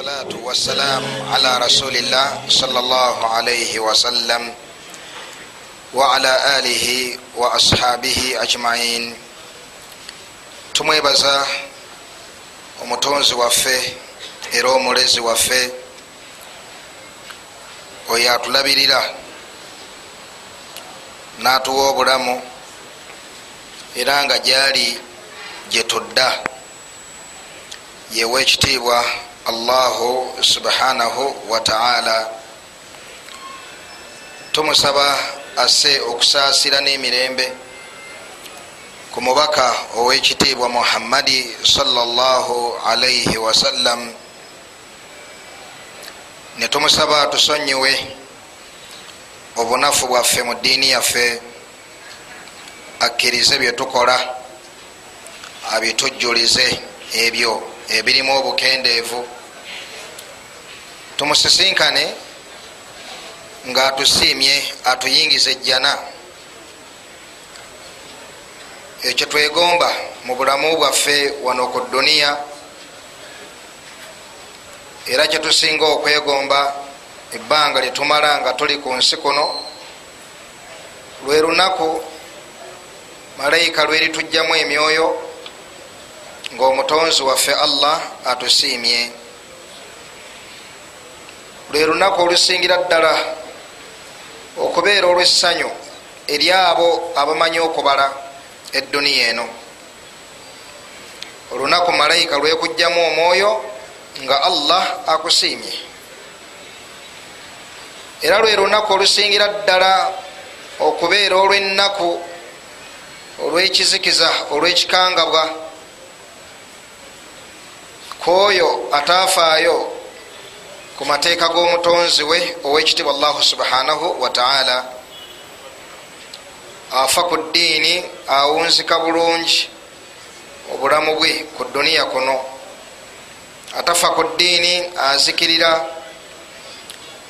wassalatu wassalamu ala rasulillah salllah alaihi wasallam waala alihi wa ashabihi ajmain. Tumwebaza omutonzi waffe era omulezi waffe oyo atulabirira n'atuwa obulamu era nga gyali gyetudda yewa ekitiibwa allahu subhanahu wataala tumusaba asse okusaasira n'emirembe ku mubaka ow'ekitiibwa muhammadi salllahu alaihi wasallam ne tumusaba tusonyiwe obunafu bwaffe mu ddiini yaffe akkirize bye tukola abitujjulize ebyo ebirimu obukendeevu. Tumusisinkane ng'atusiimye atuyingize ejjana. Ekyo twegomba mu bulamu bwaffe wano ku duniya era kyetusinga okwegomba ebbanga lyetumala nga tuli ku nsi kuno lwe lunaku malayika lweritugjamu emyoyo ngaomutonzi waffe allah atusiimye. Lwe lunaku olusingira ddala okubeera olw'essanyu eri abo abamanyi okubala eduniya eno. Olunaku malayika lwekugjamu omwoyo nga allah akusiimye. Era lwe lunaku olusingira ddala okubeera olw'ennaku olw'ekizikiza olw'ekikangabwa kwoyo ataafaayo ku mateeka g'omutonzi we ow'ekitibwa allahu subhanahu wataala afa ku ddiini awunzika bulungi obulamu bwe ku duniya kuno. Atafa ku ddiini azikirira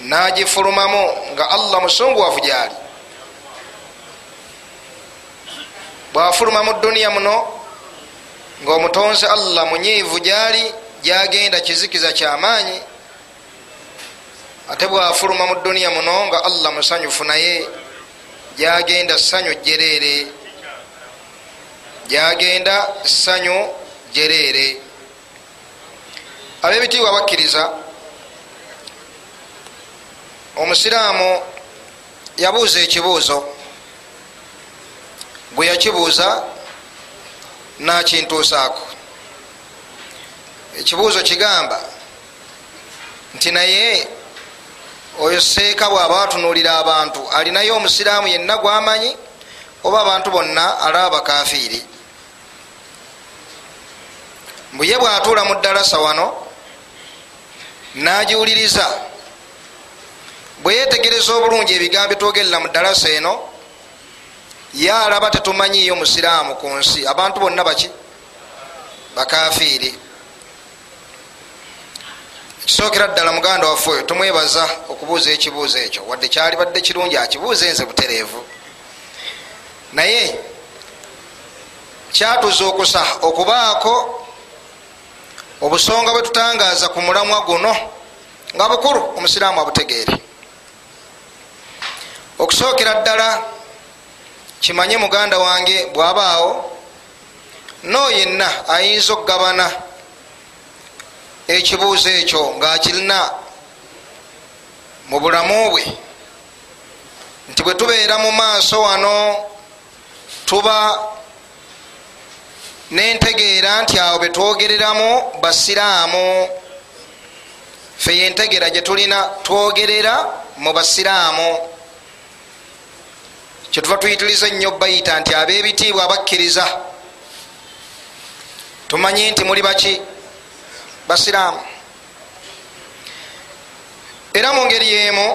nagifulumamu nga allah musunguwavu gyali bwafuluma mu duniya muno ngaomutonzi allah munyiivu gyali gyagenda kizikiza kyamaanyi ate bwafuluma mu duniya muno nga allah musanyufu naye gyagenda sanyu jereere gyagenda sanyu jereere abebitiibwa bakkiriza omusiraamu yabuuza ekibuuzo gwe yakibuuza nakintuusaako. Ekibuuzo kigamba nti naye oyo seeka bw'aba atunuulira abantu alinayo omusiraamu yenna gwamanyi oba abantu bonna alaba bakafiiri mbuye bw'atuula mu ddalasa wano nagiwuliriza bwe yetegereza obulungi ebigambo twogerera mu ddalasa eno ye alaba tetumanyiyo musiraamu ku nsi. Abantu bonna baki? Bakafiiri. Kisookera ddala muganda waffe oyo tumwebaza okubuuza ekibuuzo ekyo. Wadde kyalibadde kirungi akibuuza enze butereevu. Naye kyatuza okusa okubaako obusonga bwe tutangaaza ku mulamwa guno nga bukulu omusiraamu abutegeere. Okusookera ddala kimanye muganda wange bw'abaawo nooyenna ayinza okugabana ekibuuzo ekyo ngaakirina mu bulamu bwe. Nti bwe tubeera mu maaso wano tuba nentegeera nti awo betwogereramu basiraamu. Fe yentegeera gye tulina twogerera mu basiraamu kyetuva tuyitiriza ennyo bayita nti ab'ebitiibwa abakkiriza. Tumanyi nti muli baki? Basiraamu. Era mu ngeri yemu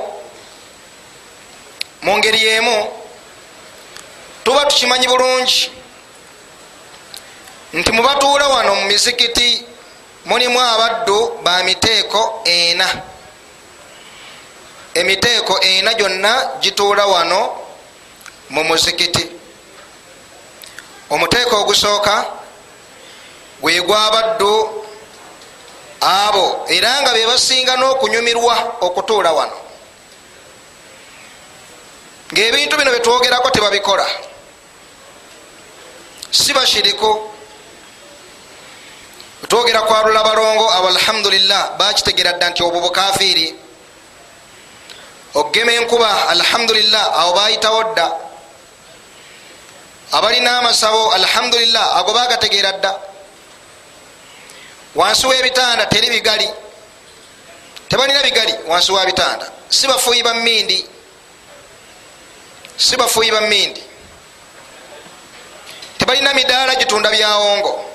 mu ngeri yemu tuba tukimanyi bulungi. Nti mubatuula wano mu mizikiti mulimu abaddu ba miteeko ena. Emiteeko ena gyonna gituula wano mu muzikiti. Omuteeko ogusooka gwe gwabaddu abo era nga bebasinga n'okunyumirwa okutuula wano. Ngaebintu bino byetwogerako tebabikola. Si bashiriku. Twogera kwalula balongo abo alhamdulillah bakitegera dda nti obwo bukafiiri okgema enkuba alhamdulillah awo bayitawo dda abalina amasabo alhamdulillah ago bagategeera dda wansi webitanda teri bigali. Tebalina bigali wansi wa bitanda. Si bafuuyi ba mindi si bafuuyi ba mindi tebalina midaala gitunda byawongo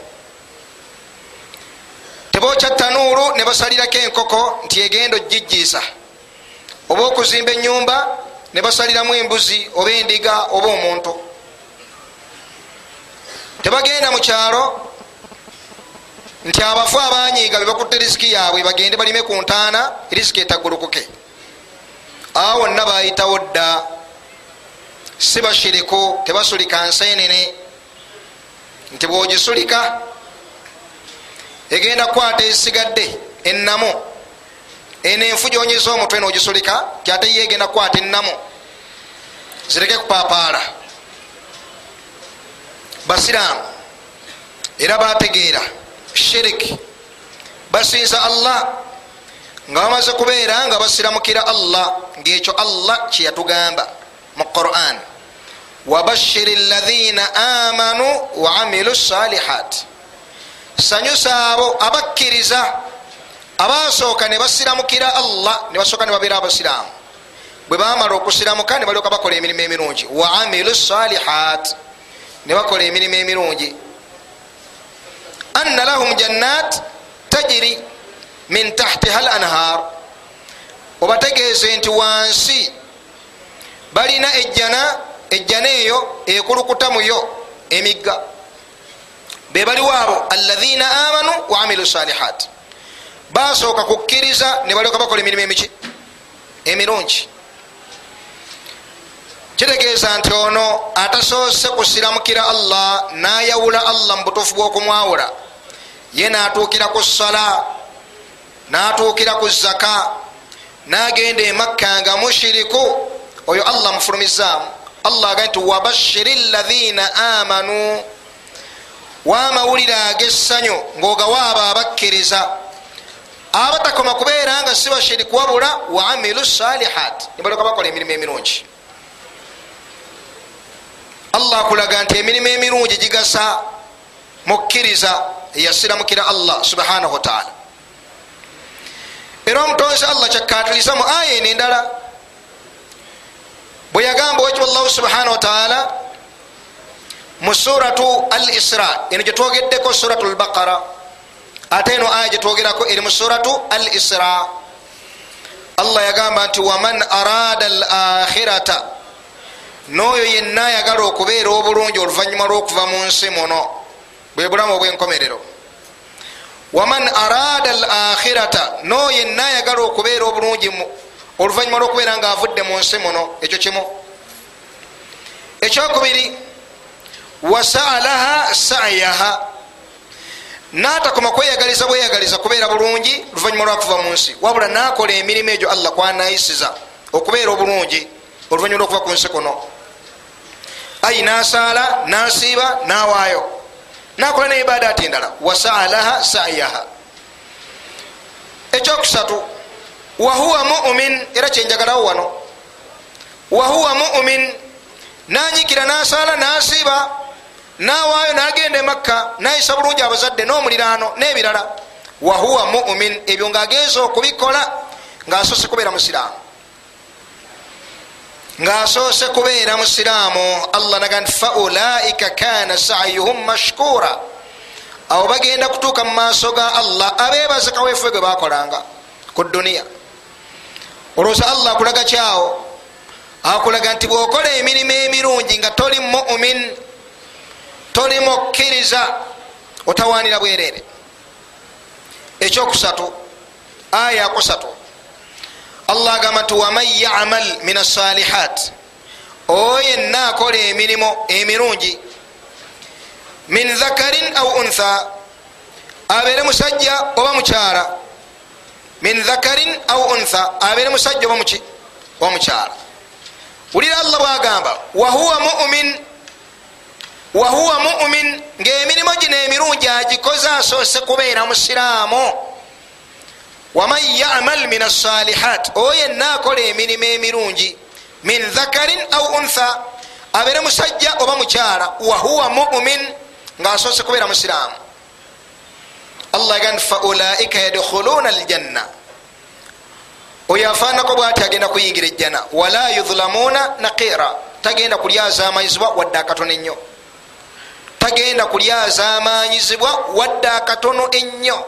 tebokya tanuulu ne basalirako enkoko nti egenda ogijjiisa oba okuzimba enyumba ne basaliramu embuzi oba endiga oba omuntu tebagenda mu kyalo. Nti abafu abanyiiga bebakutte risiki yaabwe bagende balime ku ntaana risiki etagulukuke. Awo wonna bayitawo dda. Si bashiriku tebasulika nsenene nti bwogisulika egenda kukwata esigadde enamu eno enfu gyonyeza omutwe nogisulika kyate ye egenda kukwata enamu zireke kupapaala basiraamu era bategeera. Shiriki. Basinza allah. Nga bamaze kubeera nga basiramukira allah. Ngaekyo allah kyeyatugamba mu quran. Wabashiri ladhina amanu waamilu salihat sanyusa abo abakkiriza abasooka ne basiramukira allah ne basooka ne babeera abasiraamu. Bwe bamala okusiramuka ne balyoka bakola emirimu emirungi. Waamilu salihat ne bakola emirimu emirungi. Anna lahum jannat tajiri min tahtiha l anhar obategeeze nti wansi balina ejjana ejjana eyo ekulukutamuyo emigga. Be baliwo abo alaina amanu waamilu salihat basooka kukkiriza ne balyoka bakola emirimu emiki emirungi kitegeeza nti ono atasoose kusiramukira allah nayawula allah mu butuufu bwokumwawula. Ye natuukira ku sala natuukira ku zaka nagenda emakka nga mushiriku. Oyo allah mufulumizaamu. Allah agae nti wabashiri lathina amanu wamawulire ag'essanyu ngaogawaabo abakkiriza. Abatakoma kubeera nga si bashiriku wabula waamilu salihat nibaleka bakola emirimu emirungi allah akulaga nti emirimu emirungi gigasa mukkiriza eyasiramukira allah subhanahu wataala era omutonzi allah kyakatiriza mu aya eno endala bwe yagamba wekyo allahu subhanahu wataala mu suratu al isra eno gyetwogeddeko suratu lbaqara ate eno aya gyetwogerako eri mu suratu al isra allah yagamba nti waman arada al akhirata n'oyo yenna ayagala okubeera obulungi oluvanyuma lw'okuva mu nsi muno. Bwe bulamu obwenkomerero waman arada al akhirata n'oyo yenna ayagala okubeera obulungi oluvanyuma lw'okubeera nga avudde mu nsi muno. Ekyo kimu. Ekyokubiri wasaalaha sayaha. Natakoma kweyagaliza bweyagaliza kubeera bulungi luvanyuma lwakuva mu nsi wabula nakola emirimu egyo allah kwanayisiza okubeera obulungi oluvanyuma lwokuva ku nsi kuno ayi nasaala nasiiba nawaayo. Nakola neibadaati endala wasaalaha sayaha ekyokusatu wahuwa mumin era kyenjagalawo wano wahuwa mumin nanyikira nasaala nasiiba nawaayo nagenda emakka nayisa bulungi abazadde n'omuliraano n'ebirala. Wahuwa mumin ebyo ngaagenza okubikola ngaasoose kubeera musiraamu ngaasoose kubeera musiraamu allah naga nti faulaika kana sayuhum mashkura. Awo bagenda kutuuka mu maaso ga allah abeebaze kaweefwe gwe bakolanga ku duniya. Olwoza allah akulaga kyawo akulaga nti bwokola emirimu emirungi nga toli mumin toli mukkiriza otawanira bwerere. Ekyokusatu aya yakusatu allah agamba nti waman yamal min asalihat oyo yenna akola emirimu emirungi. Min dhakarin au untha abeere musajja oba mukyala. Min dhakarin au untha abeere musajja oba mukyala. Wulira allah bwagamba wahuwa mumin wahuwa mumin ngaemirimu gino emirungi agikoze asoose kubeera musiraamu waman yamal min assalihat oyo yenna akola emirimu emirungi min dhakarin au untha abeere musajja oba mukyala wahuwa mumin ngaasoose kubeera musiraamu allah agamba faulaika yadkhuluna aljanna oyo afaanako bwati agenda kuyingira ejjana wala yudhlamuna naqira tagenda kulyazamanyizibwa wadde akatono ennyo tagenda kulyazamanyizibwa wadde akatono ennyo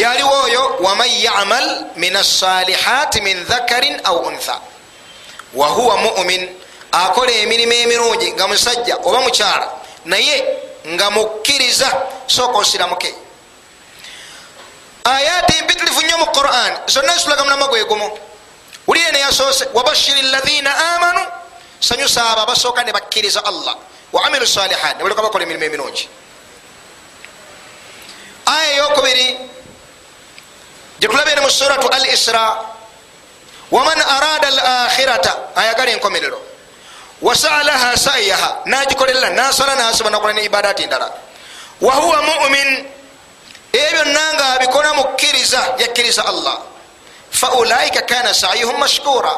yaliwo oyo waman yamal min assalihat min dhakarin au untha. Wahuwa mumin akola emirimu emirungi nga musajja oba mukyala naye nga mukkiriza sooka osiramuke. Ayati mpitirifu nnyo mu quran zonna zitulaga mulama gwe gumu wulire neyasoose wabashiri lahina amanu sanyusa abo abasooka ne bakkiriza allah. Wa amilu salihat ne baleka bakola emirimu emirungi. Aya eyokubiri gyetulabire mu suratu al isra waman arada al akhirata ayagala enkomerero wasalaha sayaha nagikolerera nasala nasiba nakola ne ibadati ndala wahuwa mumin ebyo byonna nga abikola mukkiriza yakkiriza allah. Faulaika kana sayuhum mashkura.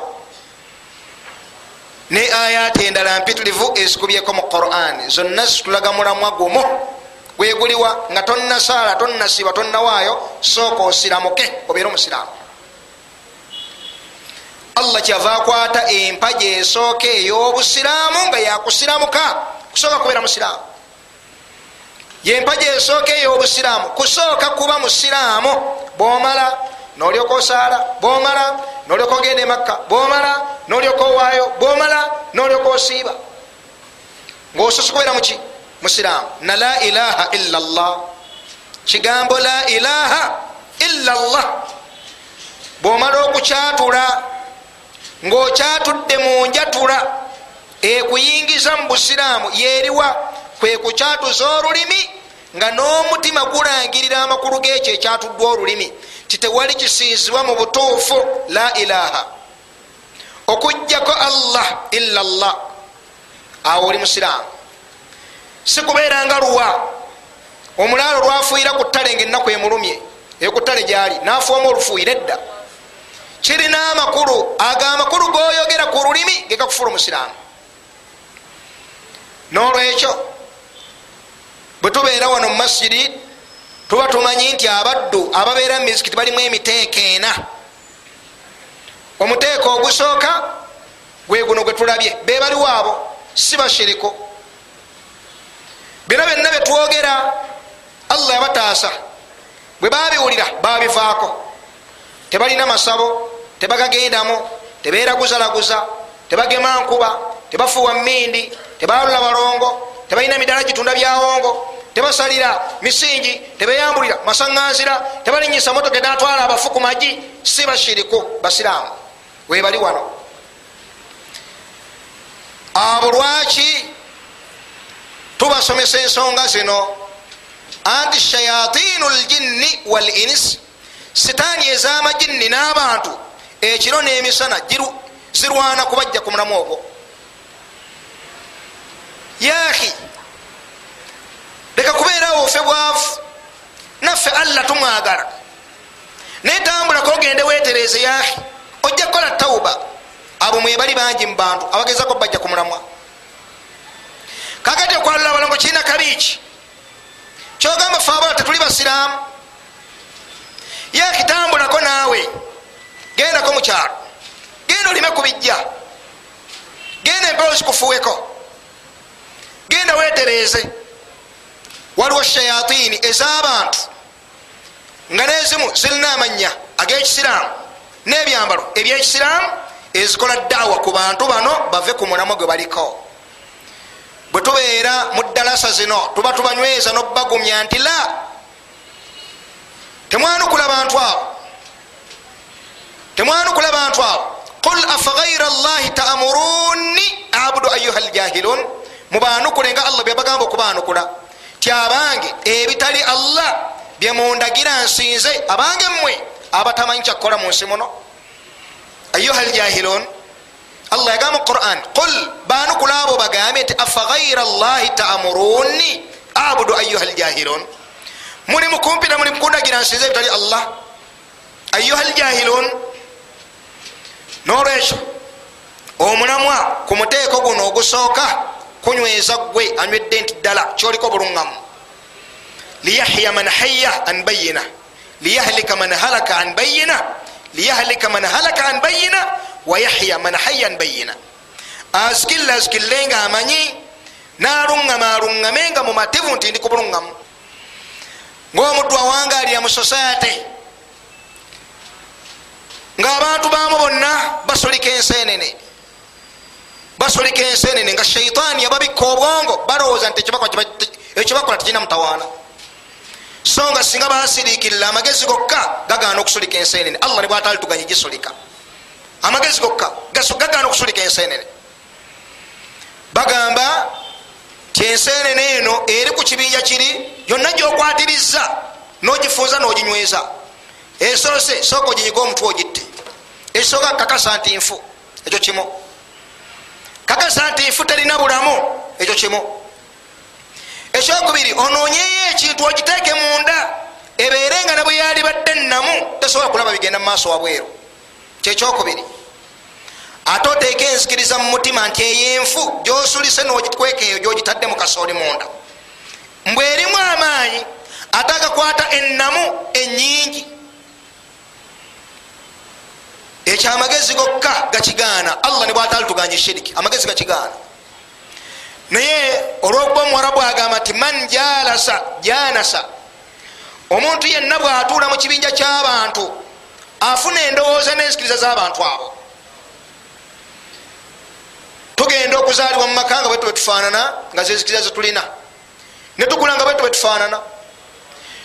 Ne ayati endala mpitirivu ezikubyeko mu quran. Zonna zitulaga mulamwa gumu gweguliwa nga tonnasaala tonnasiba tonnawaayo sooka osiramuke obeere omusiraamu. Allah kyava akwata empaja esooka ey'obusiraamu nga yakusiramuka kusooka kubeera musiraamu. Yempaja esooka ey'obusiraamu kusooka kuba musiraamu bwomala nolyoka osaala bwomala nolyoka ogenda emakka bwomala nolyoka owaayo bwomala nolyoka osiiba. Ngaososa kubeera muki musiraamu na la ilaha illa llah kigambo la ilaha illa llah bwomala okukyatula ngaokyatudde mu njatula ekuyingiza mu busiraamu. Yeriwa kwe kukyatuza olulimi nga n'omutima gulangirira amakulu gekyo ekyatuddwa olulimi. Titewali kisinzibwa mu butuufu. La ilaha. Okugjako allah illa llah awo oli musiraamu sikubeeranga luwa. Omulaalo lwafuira ku ttale nga ennaku emulumye eyo ku ttale gyali nafuamu olufuire edda. Kirina amakulu ago amakulu goyogera ku lulimi gegakufula omusiraamu. Nolwekyo bwe tubeera wano mu masjidi tuba tumanyi nti abaddu ababeera mu mizikiti balimu emiteeko ena. Omuteeko ogusooka gwe guno gwe tulabye. Be baliwo abo si bashiriko bino byonna byetwogera allah yabataasa. Bwe babiwulira babivaako tebalina masabo tebagagendamu tebeeraguzalaguza tebagema nkuba tebafuuwa mindi tebalula balongo tebalina midala gitunda byawongo tebasalira misingi tebeyambulira masaŋŋanzira tebalinyisa motoka edatwala abafu ku magi si bashiriku basiraamu. Webali wano. Abo lwaki tubasomesa ensonga zino. Anti shayatinu ljinni wal ins. Sitaani ez'amajinni n'abantu. Ekiro n'emisana zirwana kubajja ku mulamu ogwo. Yaahi leka kubeerawo ofe bwavu. Naffe allah tumwagala. Naye tambulako ogende weetereze yaahi ojja kukola tauba abo mwebali bangi mu bantu abagezako bajja ku mulamwa kakati okwalula abalongo kirina kabiiki kyogamba fe abala tetuli basiraamu. Yakitambulako naawe. Gendako mukyalo genda olime ku bijja. Genda empewo zikufuweko genda wetereeze waliwo shayatini ez'abantu nga nezimu zirina amanya ag'ekisiraamu n'ebyambalo ebyekisiraamu ezikola daawa ku bantu bano bave ku mulamwa gwe baliko bwe tubeera mu ddalasa zino tuba tubanyweza n'obagumya nti la temwanukula bantu abo temwanukula bantu abo. Qul afagaira llahi taamuruni abudu ayuha ljahilun mubanukule nga allah byabagamba okubanukula ti abange ebitali allah byemundagira nsinze abange mmwe abatamanyi kyakukola mu nsi muno. Ayuha ljahilun allah yagamba mu quran qul banukula abo bagambye nti afaghaira llahi taamuruni abudu ayuha ljahilun muli mukumpira muli mukundagira nsinze ebitali allah ayuha ljahilun nolwekyo omulamwa ku muteeko guno ogusooka kunyweza gwe anywedde nti ddala kyoliko buluŋŋamu liyahya man haya an bayina liyahlika man halaka an bayina liyahlika man halaka an bayina wayahya man haya an bayina azikilla azikille nga amanyi naluŋŋama aluŋŋame nga mumativu nti ndi ku buluŋŋamu ngaomuddu awangalira mu society ngaabantu bamu bonna basolika ensenene basolika ensenene nga shaitaani yababikka obwongo balowooza nti ekibakola tekirina mutawaana so nga singa basirikirira amagezi gokka gagaana okusolika ensenene allah ne bwatali tuganye gisolika amagezi gokka gagaana okusolika ensenene bagamba ti ensenene eno eri ku kibinja kiri yonna gyokwatiriza nogifuuza noginyweza. Esoose sooka oginyiga omutwe ogitte. Ekisooka kakasa nti nfu ekyo kimu kakasa nti nfu terina bulamu ekyo kimu ekyokubiri onoonyeyo ekintu ogiteeke munda ebeere nga ne bwe yali badde namu tesobola kulaba bigenda mu maaso wabweru kyekyokubiri ate oteeka enzikiriza mu mutima nti eyenfu gyosulise nogikweka eyo gyogitadde mu kasooli munda. Mbwe erimu amaanyi ate agakwata ennamu enyingi ekyo amagezi gokka gakigaana. Allah ne bwatali tuganye shiriki amagezi gakigaana. Naye olwokuba omuwarabu agamba nti man jalasa janasa omuntu yenna bwatuula mu kibinja ky'abantu afuna endowooza n'enzikiriza z'abantu abo. Tugenda okuzaalibwa mu maka nga bwetu bwetufaanana nga zenzikiriza zetulina netukula nga bwetu bwetufaanana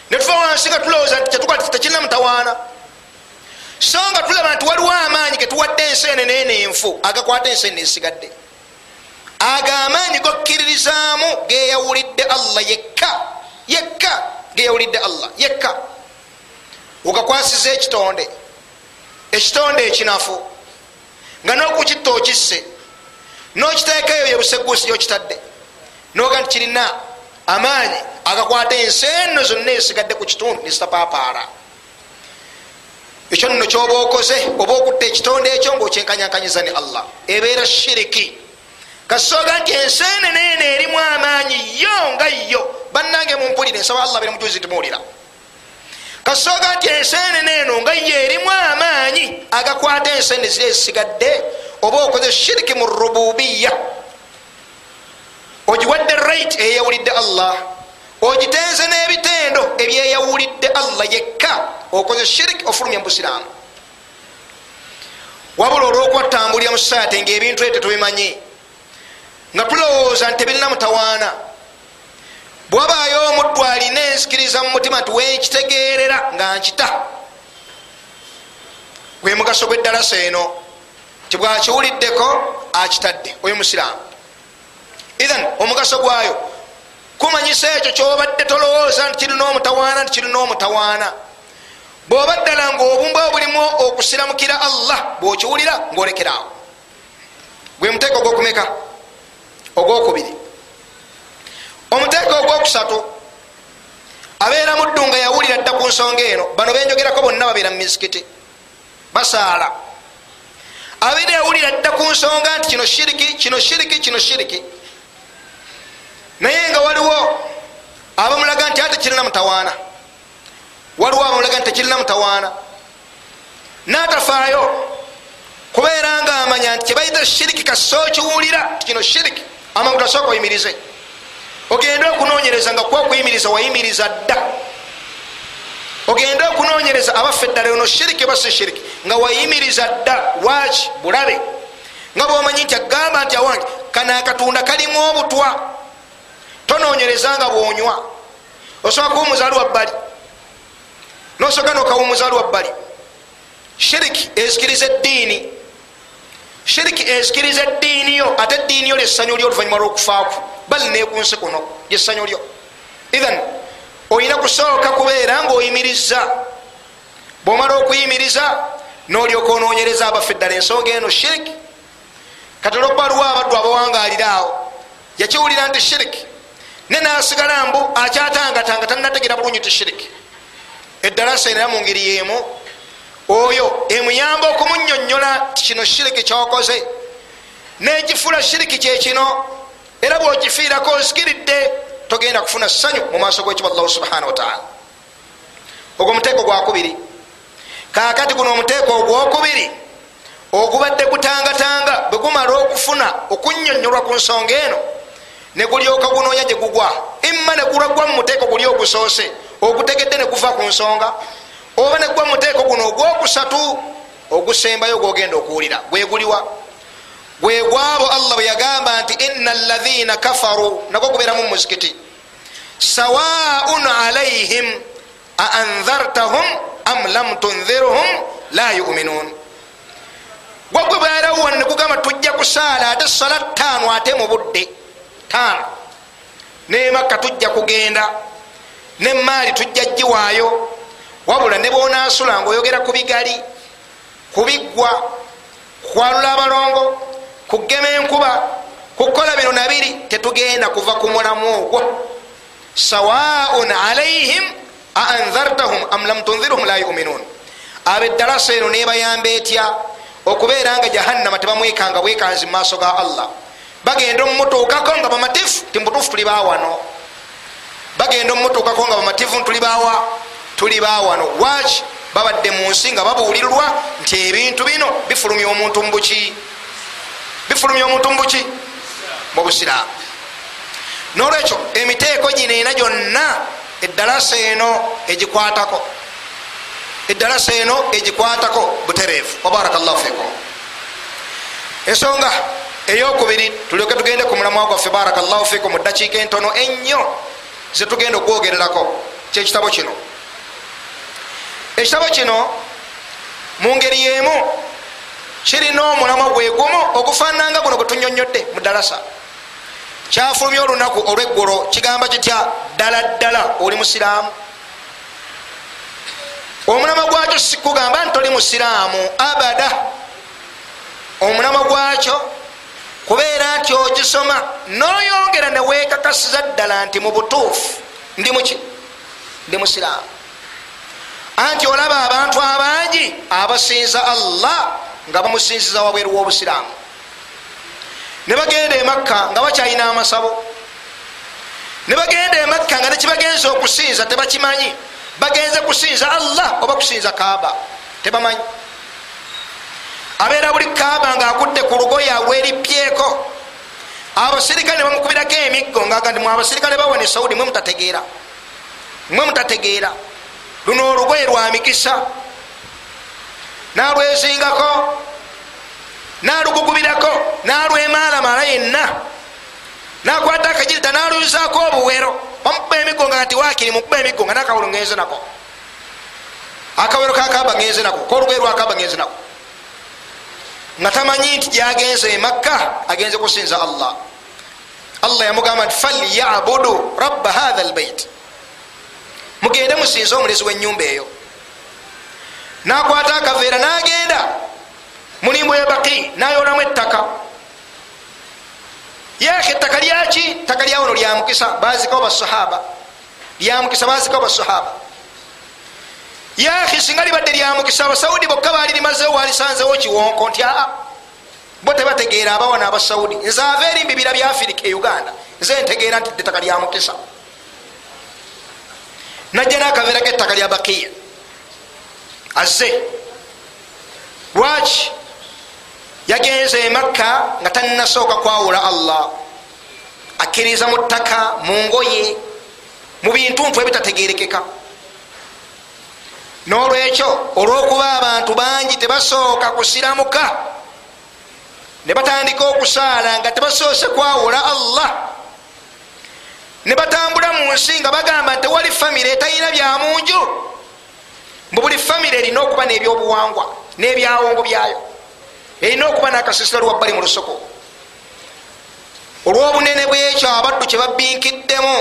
netuva wansi nga tulowooza nti kyetukola tekirina mutawaana. So nga tulaba nti waliwo amaanyi getuwadde ensenene nenfu agakwata ensenene ezisigadde ago amaanyi gokkiririzaamu geyawulidde allah yekka yekka geyawulidde allah yekka. Ogakwasiza ekitonde ekitonde ekinafu. Nga nokukitta okisse nokiteekayo yebusegusi gyokitadde noga nti kirina amaanyi agakwata ensenene zonna ezisigadde ku kitundu nezitapaapaara ekyo nno kyoba okoze oba okutta ekitonde ekyo ngaokyenkanyakanyiza ne allah. Ebeera shiriki. Kasoga nti ensenene eno erimu amaanyi yo nga yo. Bannange mumpulire nsaba allah bere mujuzi timuwulira kasoga nti ensenene eno nga yo erimu amaanyi agakwata ensenene ziri ezisigadde oba okoze shiriki mu rububiya. Ogiwadde right eyawulidde allah ogitenze n'ebitendo ebyeyawulidde allah yekka okoze shiriki ofulumya mubusiraamu wabula olwokubatambulira mu society ngaebintu ebyo tetubimanyi nga tulowooza nti tebirina mutawaana bwabaayo omuddu alina enzikiriza mu mutima nti wenkitegerera nga nkita. Gwe mugaso gw'eddalasa eno tibwakiwuliddeko akitadde oyo musiraamu ithan omugaso gwayo kumanyisa ekyo kyobadde tolowooza nti kirina omutawaana nti kirina omutawaana. Bwoba ddala nga obumba obulimu okusiramukira allah bwokiwulira ngaolekeraawo gwe muteeko ogwokumeka? Ogwokubiri omuteeko ogwokusatu abeera muddu nga yawulira dda ku nsonga eno. Bano benjogerako bonna babeera mu mizikiti basaala. Abeera yawulira dda ku nsonga nti kino shiriki kino shiriki kino shiriki. Naye nga waliwo abamulaga nti ate kirina mutawaana. Waliwo abamulaga nti tekirina mutawaana. Natafaayo kubeera nga amanya nti kyebayita shiriki kaso kiwulira ti kino shiriki. Amangu tasooka oyimirize ogende okunonyereza nga kwa okuyimiriza wayimiriza dda. Ogende okunonyereza abaffe ddala ono shiriki oba si shiriki nga wayimiriza dda. Lwaki bulabe. Nga bwomanyi nti agamba nti awange kano akatunda kalimu obutwa. Tononyereza nga bwonywa. Osobola kuba omuzaali wa bbali? Nosoka nokawa omuzaali wa bbali? Shiriki ezikiriza eddiini. Shiriki ezikiriza eddiini yo ate eddiini yo lyessanyu lyo oluvanyuma lwokufaaku bali nekunsi kuno lyessanyu lyo. Ithan olina kusooka kubeera ngaoyimiriza bwomala okuyimiriza nolyoka ononyereza abaffe ddala ensonga eno shiriki kati olwokuba aliwo abaddu abawangalira awo yakiwulira nti shiriki ne nasigala mbu akyatangatanga tanategera bulungi ti shiriki eddalasa era mu ngeri yemu. Oyo emuyamba okumunyonyola ti kino shiriki kyokoze. Nekifula shiriki kyekino era bwokifiirako ozikiridde togenda kufuna ssanyu mu maaso gwekiba allahu subhanahu wataala ogwo muteeko gwakubiri. Kakati guno omuteeko ogwokubiri ogubadde gutangatanga bwe gumala okufuna okunyonyolwa ku nsonga eno negulyoka gunoonya gye gugwa. Imma negulagwa mu muteeko guli ogusoose ogutegedde neguva ku nsonga oba negwa mu muteeko guno ogwokusatu ogusembayo gwogenda okuwulira. Gweguliwa gwegwabo allah bwe yagamba nti ina alaina kafaru nagwo gubeeramu mumuzikiti sawaun alaihim aandhartahum am lam tunzirhum la yuminun gwagwe bwerawo negugamba tujja kusaala ate sala taano ate mu budde taano nemakka tujja kugenda nemaali tujja giwaayo wabula ne bonasula ngaoyogera ku bigali kubiggwa kwalula abalongo kugema enkuba kukola bino nabiri tetugenda kuva ku mulamu ogwo. Sawaun alaihim aandhartahum am lam tunzirhum la yuminun abeddalasa eno nebayamba etya? Okubeera nga jahannama tebamwekanga bwekanzi mu maaso ga allah. Bagenda omumutuukako nga bamatifu timubutuufu tuli bawano bagenda omumutuukako nga bamatifu tuli bawa tuli bawano waki babadde mu nsi nga babuulirwa nti ebintu bino bifulumya omuntu mubuki bifulumya omuntu mubuki mu busiraamu. Nolwekyo emiteeko gino ena gyonna eddalasa eno egikwatako. Eddalasa eno egikwatako butereevu. Wabaraka llahu fikum ensonga eyokubiri tulyoke tugende ku mulamwa gwaffe. Baraka llahu fikum mu dakiika entono ennyo zetugenda okwogererako. Kyekitabo kino. Ekitabo kino mu ngeri yemu kirina omulamwa gwegumu ogufaananga guno gwe tunyonyodde mu dalasa kyafulumya olunaku olweggulo kigamba kitya ddala ddala oli musiraamu. Omulama gwakyo sikugamba nti toli musiraamu abada. Omulama gwakyo kubeera nti ogisoma noyongera newekakasiza ddala nti mu butuufu ndi muki ndi musiraamu. Anti olaba abantu abangi abasinza allah nga bamusinziza wabweru w'obusiraamu. Ne bagenda emakka nga bakyalina amasabo. Ne bagenda emakka nga nekibagenza okusinza tebakimanyi. Bagenze kusinza allah oba kusinza kaaba? Tebamanyi. Abeera buli kaaba nga akudde ku lugoye agweripyeko abasirikale nebamukubirako emiggo ngaga nti mwe abasirikale bawane saudi mwe mutategeera. Mwe mutategeera. Luno olugoye lwa mikisa nalwezingako nalugugubirako nalwemalamala yenna. Nakwata akajirita naluyuzaako obuwero. Bamukuba emiggo nga nti wakiri mukuba emiggo nga nakawolo ngenze nako. Akawero kakaba ngenze nako kolugoye lwakaba ngenze nako. Nga tamanyi nti gyagenze emakka agenze kusinza allah. Allah yamugamba nti falyabudu raba hatha lbait mugende musinze omulezi wenyumba eyo nakwata akaveera nagenda. Mulimbu ebaki nayolamu ettaka. Yaka ettaka lyaki ttaka lyawono lyamukisa bazikawo basahaba. Lyamukisa bazikawo basahaba. Yaki singa libadde lyamukisa abasaudi bokka bali limazewo walisanzewo kiwonko nti aa bo tebategeera abawana abasaudi nze ava eri mbibira bya afirika e uganda. Nze ntegeera nti ettaka lyamukisa najja nakaveera kettaka lya bakiya azze. Lwaki? Yagenze emakka nga tanasooka kwawula allah. Akkiriza mu ttaka mu ngoye mu bintuntu ebitategerekeka nolwekyo olwokuba abantu bangi tebasooka kusiramuka ne batandika okusaala nga tebasoose kwawula allah. Ne batambula mu nsi nga bagamba nti tewali famire etalina byamunju mbu buli famire erina okuba n'ebyobuwangwa n'ebyawongo byayo erina okuba nakasisira lwabbali mu lusoko. Olw'obunene bwekyo abaddu kye babinkiddemu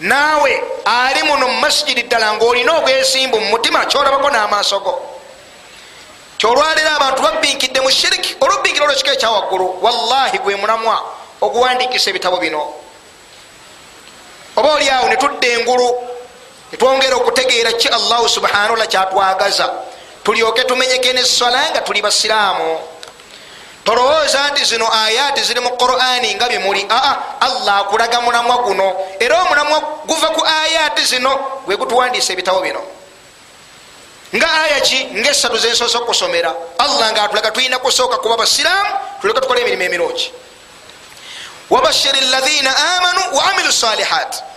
naawe ali muno mumasijidi ddala ngaolina obwesimbu mu mutima kyolabako n'amaaso go. Kyolwaliro abantu babbinkidde mu shiriki olubbinkira olwo kika ekyawaggulu wallahi gwe mulamwa oguwandiikisa ebitabo bino. Oba oli awo netudda engulu netwongera okutegeera ki allahu subhanahu wataala kyatwagaza? Tulyoke tumenyeke nesala nga tuli basiraamu. Tolowooza nti zino ayaati ziri mu qurani nga bimuli aa allah akulaga mulamwa guno. Era omulamwa guva ku ayaati zino gwe gutuwandiisa ebitabo bino. Nga aya ki? Ngaesatu zensoose okusomera. Allah nga atulaga tulina kusooka kuba basiraamu tuleke tukole emirimu emirungi. Wabashir lahina amanu waamilu salihat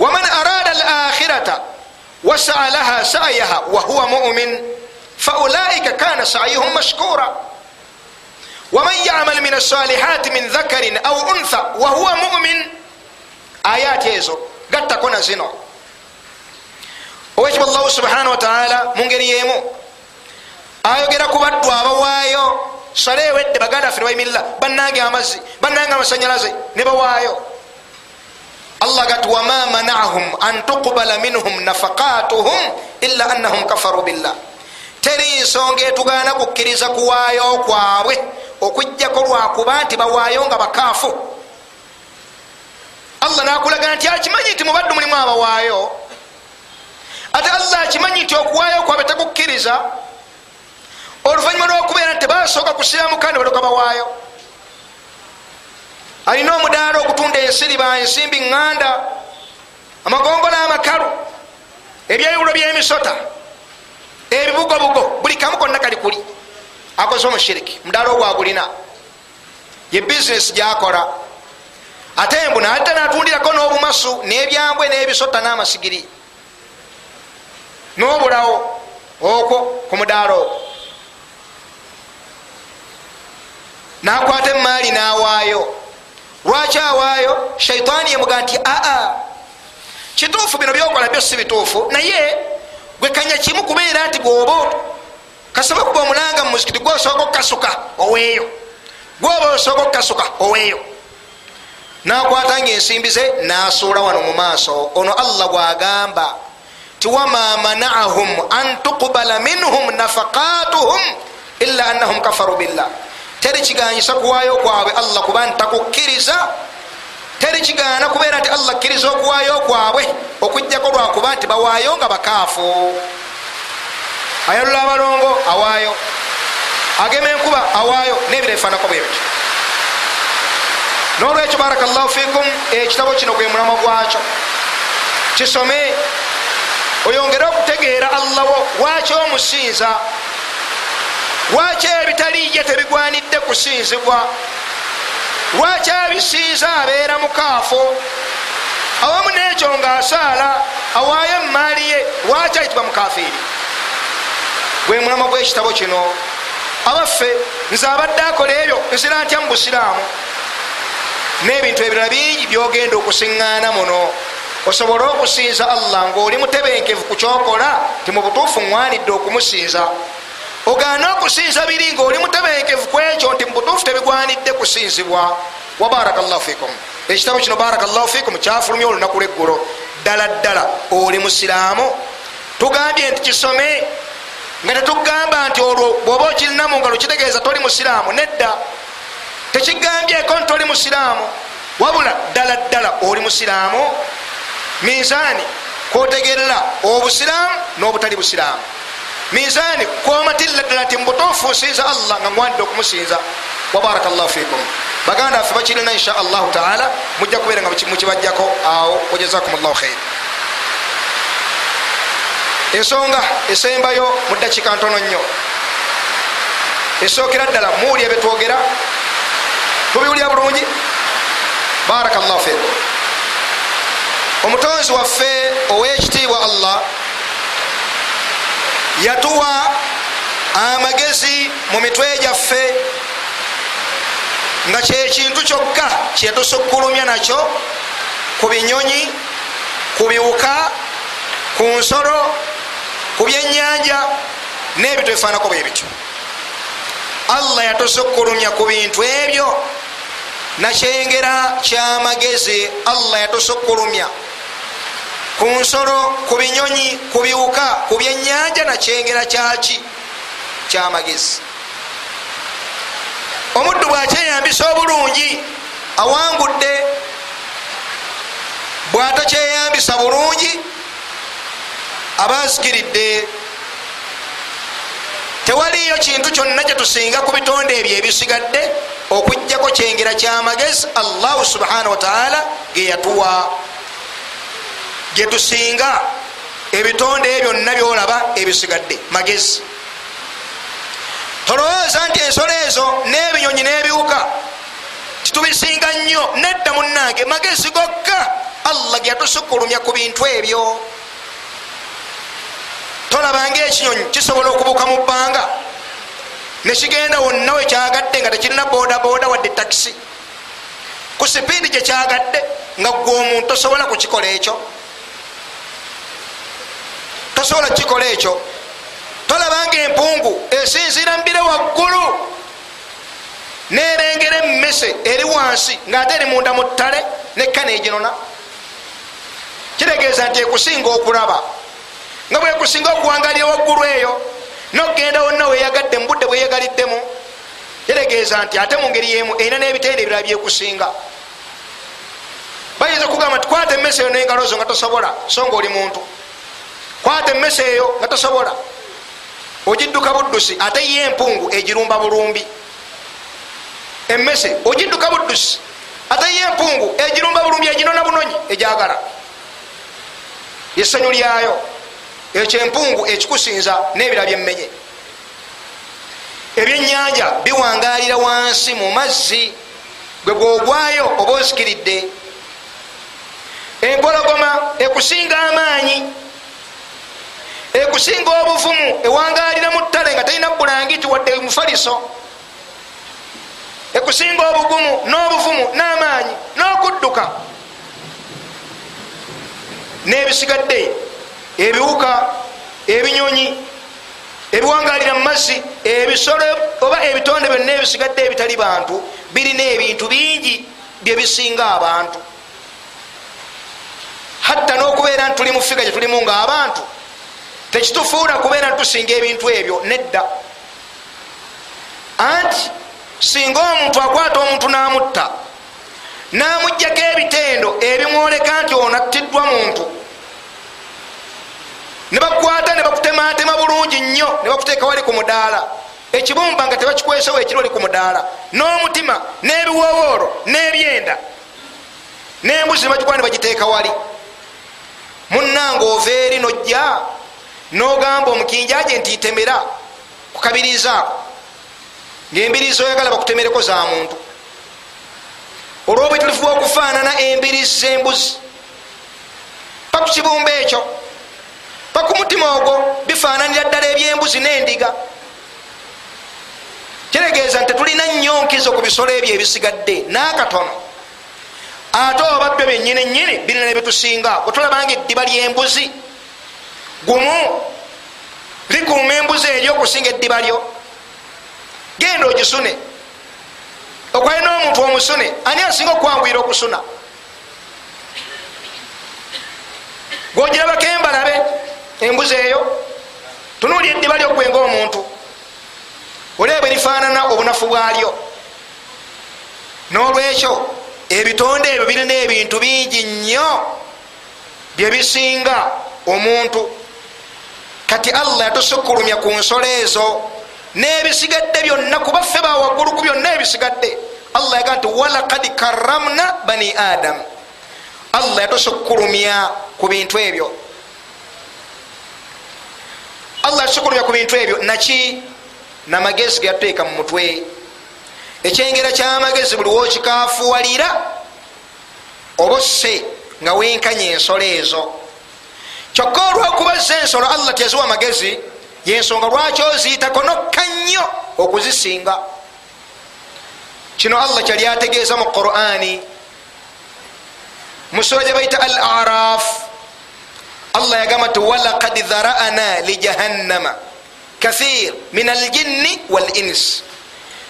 waman arada alakhirata wasaa laha sayaha wahuwa mumin faulaika kana sayuhum mashkura waman yamal min asalihati min dhakarin au untha wahuwa mumin ayati ezo gattako na zino owekiba allahu subhanahu wataala mungeri yemu ayogera ku baddu abawaayo sale ewedde baganda ffe nebayimirira bannange amazzi bannange amasanyalaze ne bawaayo allah gati wama manahum an tuqbala minhum nafaqatuhum illa annahum kafaru billah. Teri nsonga etugaana kukkiriza kuwaayo kwabwe okujjako lwakuba nti bawaayo nga bakaafu. Allah nakulaga nti akimanyi nti mubaddu mulimu abawaayo? Ate allah akimanyi nti okuwaayo kwabwe takukkiriza oluvanyuma lwokubeera nti tebasooka kusiramu kandi baloka bawaayo alina omudaala okutunda ensiriba ensimbi ŋŋanda amagongola amakalu ebyayulo byemisota ebibugobugo buli kamu konna kali kuli. Akoze omushiriki mudaala ogwagulina ye bizinesi gyakola. Ate mbu nadda natundirako n'obumasu n'ebyambwe n'ebisota n'amasigiri. N'obulawo okwo ku mudaala ogwo. Nakwata emaali nawaayo lwaki awaayo? Shaitaani yemuga nti aa kituufu bino byokola byo si bituufu. Naye gwekanya kimu kubeera nti gwoba kasaba kuba omulanga mu muzikiti gwosooka okukasuka oweeyo. Gwoba osooka okukasuka oweeyo. Nakwata nga ensimbi ze nasuula wano mu maaso. Ono allah gwagamba ti wama manaahum an tuqbala minhum nafaqatuhum illa annahum kafaru billah teri kiganyisa kuwaayo kwabwe allah kuba ntakukkiriza teri kigaana kubeera nti allah kkiriza okuwaayo kwabwe okujjako lwakuba nti bawaayo nga bakaafu ayalula abalongo awaayo agema enkuba awaayo nebira ebifaanako bwebityo nolwekyo baraka llahu fikum ekitabo kino gwe mulamo gwakyo. Kisome oyongere okutegeera allah wo waki omusinza lwaki ebitaliye tebigwanidde kusinzibwa lwaki abisinza abeera mukaafu awamu nekyo ngaasaala awaayo emaali ye lwaki ayitibwa mukafiiri gwe mulama gwekitabo kino abaffe nze abadde akola ebyo nzira ntya mu busiraamu? N'ebintu ebirala bingi byogenda okusiŋŋaana muno. Osobole okusinza allah ngaoli mutebenkevu ku kyokola ti mu butuufu ŋwanidde okumusinza ogaana okusinza biri ngaoli mutebenkevu ku ekyo nti mu butuufu tebigwanidde kusinzibwa. Wa baraka llahu fikum. Ekitabo kino baraka llahu fikum kyafulumya olunaku lweggulo ddala ddala oli musiraamu. Tugambye nti kisome nga tetugamba nti olwo bwoba okirina mu ngalo kitegeeza toli musiraamu nedda. Tekigambyeko nti oli musiraamu. Wabula ddala ddala oli musiraamu. Minzaani kwotegerera obusiraamu n'obutali busiraamu minzaani kwomatirira ddala ti mubutuufu nsinza allah nga ngwanidde okumusinza wabaraka llahu fikum. Baganda baffe bakirina insha allahu taala mujja kubeera nga mukibajjako awo wajazakum llahu khair ensonga esembayo mu dakiika ntono nnyo. Esookera ddala muwulya byetwogera tubiwulya bulungi? Baraka llahu fikum. Omutonzi waffe owekitiibwa allah yatuwa amagezi mu mitwe gyaffe nga kyekintu kyokka kyetusukkulumya nakyo ku binyonyi ku biwuka ku nsolo ku byenyanja n'ebintu ebifaanako bwe bityo. Allah yatusukkulumya ku bintu ebyo. Nakyengera kyamagezi allah yatusukkulumya ku nsolo ku binyonyi ku biwuka ku byenyanja nakyengera kyaki? Kyamagezi omuddu bwakyeyambisa obulungi awangudde bwatakyeyambisa bulungi abasikiridde. Tewaliyo kintu kyonna kyetusinga ku bitonde ebyo ebisigadde okugjako kyengera kyamagezi allahu subhanahu wataala geyatuwa gyetusinga ebitonde ebyo byonna byolaba ebisigadde. Magezi. Tolowooza nti ensolo ezo n'ebinyonyi n'ebiwuka titubisinga nnyo nedda munange magezi gokka. Allah geyatusukulumya ku bintu ebyo. Tolabanga ekinyonyi kisobola okubuuka mu bbanga. Nekigenda wonna wekyagadde nga tekirina bodaboda wadde takisi ku sipiidi gyekyagadde nga gwe omuntu tosobola kukikola ekyo tosobola kukikola ekyo. Tolabanga empungu esinzira mbire waggulu. Nerengera emmese eri wansi ngaate eri munda mu ttale nekkana eginona. Kitegeeza nti ekusinga okulaba. Nga bwekusinga okuwangalira waggulu eyo nokgenda wonna weyagadde mubudde bweyagaliddemu kitegeeza nti ate mu ngeri yemu erina n'ebitende ebirala byekusinga. Bayinza okugamba nti kwata emmese eyo nengalo zo nga tosobola so nga oli muntu kwata emmese eyo nga tosobola. Ogidduka buddusi ate ye empungu egirumba bulumbi. Emmese ogidduka buddusi ate ye empungu egirumba bulumbi eginona bunonyi ejagala yesanyu lyayo ekyo empungu ekikusinza n'ebira byemmenye ebyenyanja biwangalira wansi mu mazzi gwe gwogwayo oba ozikiridde empologoma ekusinga amaanyi ekusinga obuvumu ewangalira mu ttale nga terina bulangiti wadde mufaliso. Ekusinga obugumu n'obuvumu n'amaanyi n'okudduka. N'ebisigadde ebiwuka ebinyonyi ebiwangalira mu mazzi ebisolo oba ebitonde byonna ebisigadde ebitali bantu birina ebintu bingi byebisinga abantu. Hatta n'okubeera nti tuli mu figa gye tulimu nga abantu tekitufuula kubeera nti tusinga ebintu ebyo nedda. Anti singa omuntu akwata omuntu n'amutta n'amugjako ebitendo ebimwoleka nti onattiddwa muntu ne bakwata ne bakutematema bulungi nnyo ne bakuteeka wali ku mudaala. Ekibumba nga tebakikwesewo ekiri oli ku mudaala. N'omutima n'ebiwowoolo n'ebyenda n'embuzi nebagikuba ne bagiteeka wali. Munanga ova eri nojja nogamba omukinjaje nti itemera kukabirizaako ngaembirizi oyagala bakutemereko za muntu. Olwobwetulifu bwokufaanana embirizi zembuzi pakukibumba ekyo. Paku mutima ogwo bifaananira ddala ebyembuzi n'endiga. Kitegeeza nti tetulina nyonkizo ku bisolo ebyo ebisigadde n'akatono. Ate oba byo byenyini nyini birina nebitusinga bwetulabanga eddiba lyembuzi gumu likuuma embuzi eryo okusinga eddiba lyo. Genda ogisune. Okwalina omuntu omusune ani asinga okwanguyira okusuna? Gwogirabako embalabe embuzi eyo tunuuli eddiba lyogwenga omuntu olebe lifaanana obunafu bwalyo. N'olwekyo ebitonde ebyo birina ebintu bingi nnyo byebisinga omuntu kati allah yatusukkulumya ku nsolo ezo n'ebisigadde byonna kubaffe bawaggulu ku byonna ebisigadde. Allah yaga nti walakad karamna bani adam. Allah yatusukkulumya ku bintu ebyo. Allah yatusukkulumya ku bintu ebyo. Naki? Namagezi geyatuteeka mu mutwe. Ekyengera kyamagezi buli wokikafuwalira oba osse nga wenkanya ensolo ezo kyokka olwokuba ze ensolo allah teziwa magezi yensonga lwaki oziyitako nokka nnyo okuzisinga. Kino allah kyali ategeeza mu qurani. Musura gye bayita al araf allah yagamba ti walakad dharana lijahannama kathir min aljinni wal ins.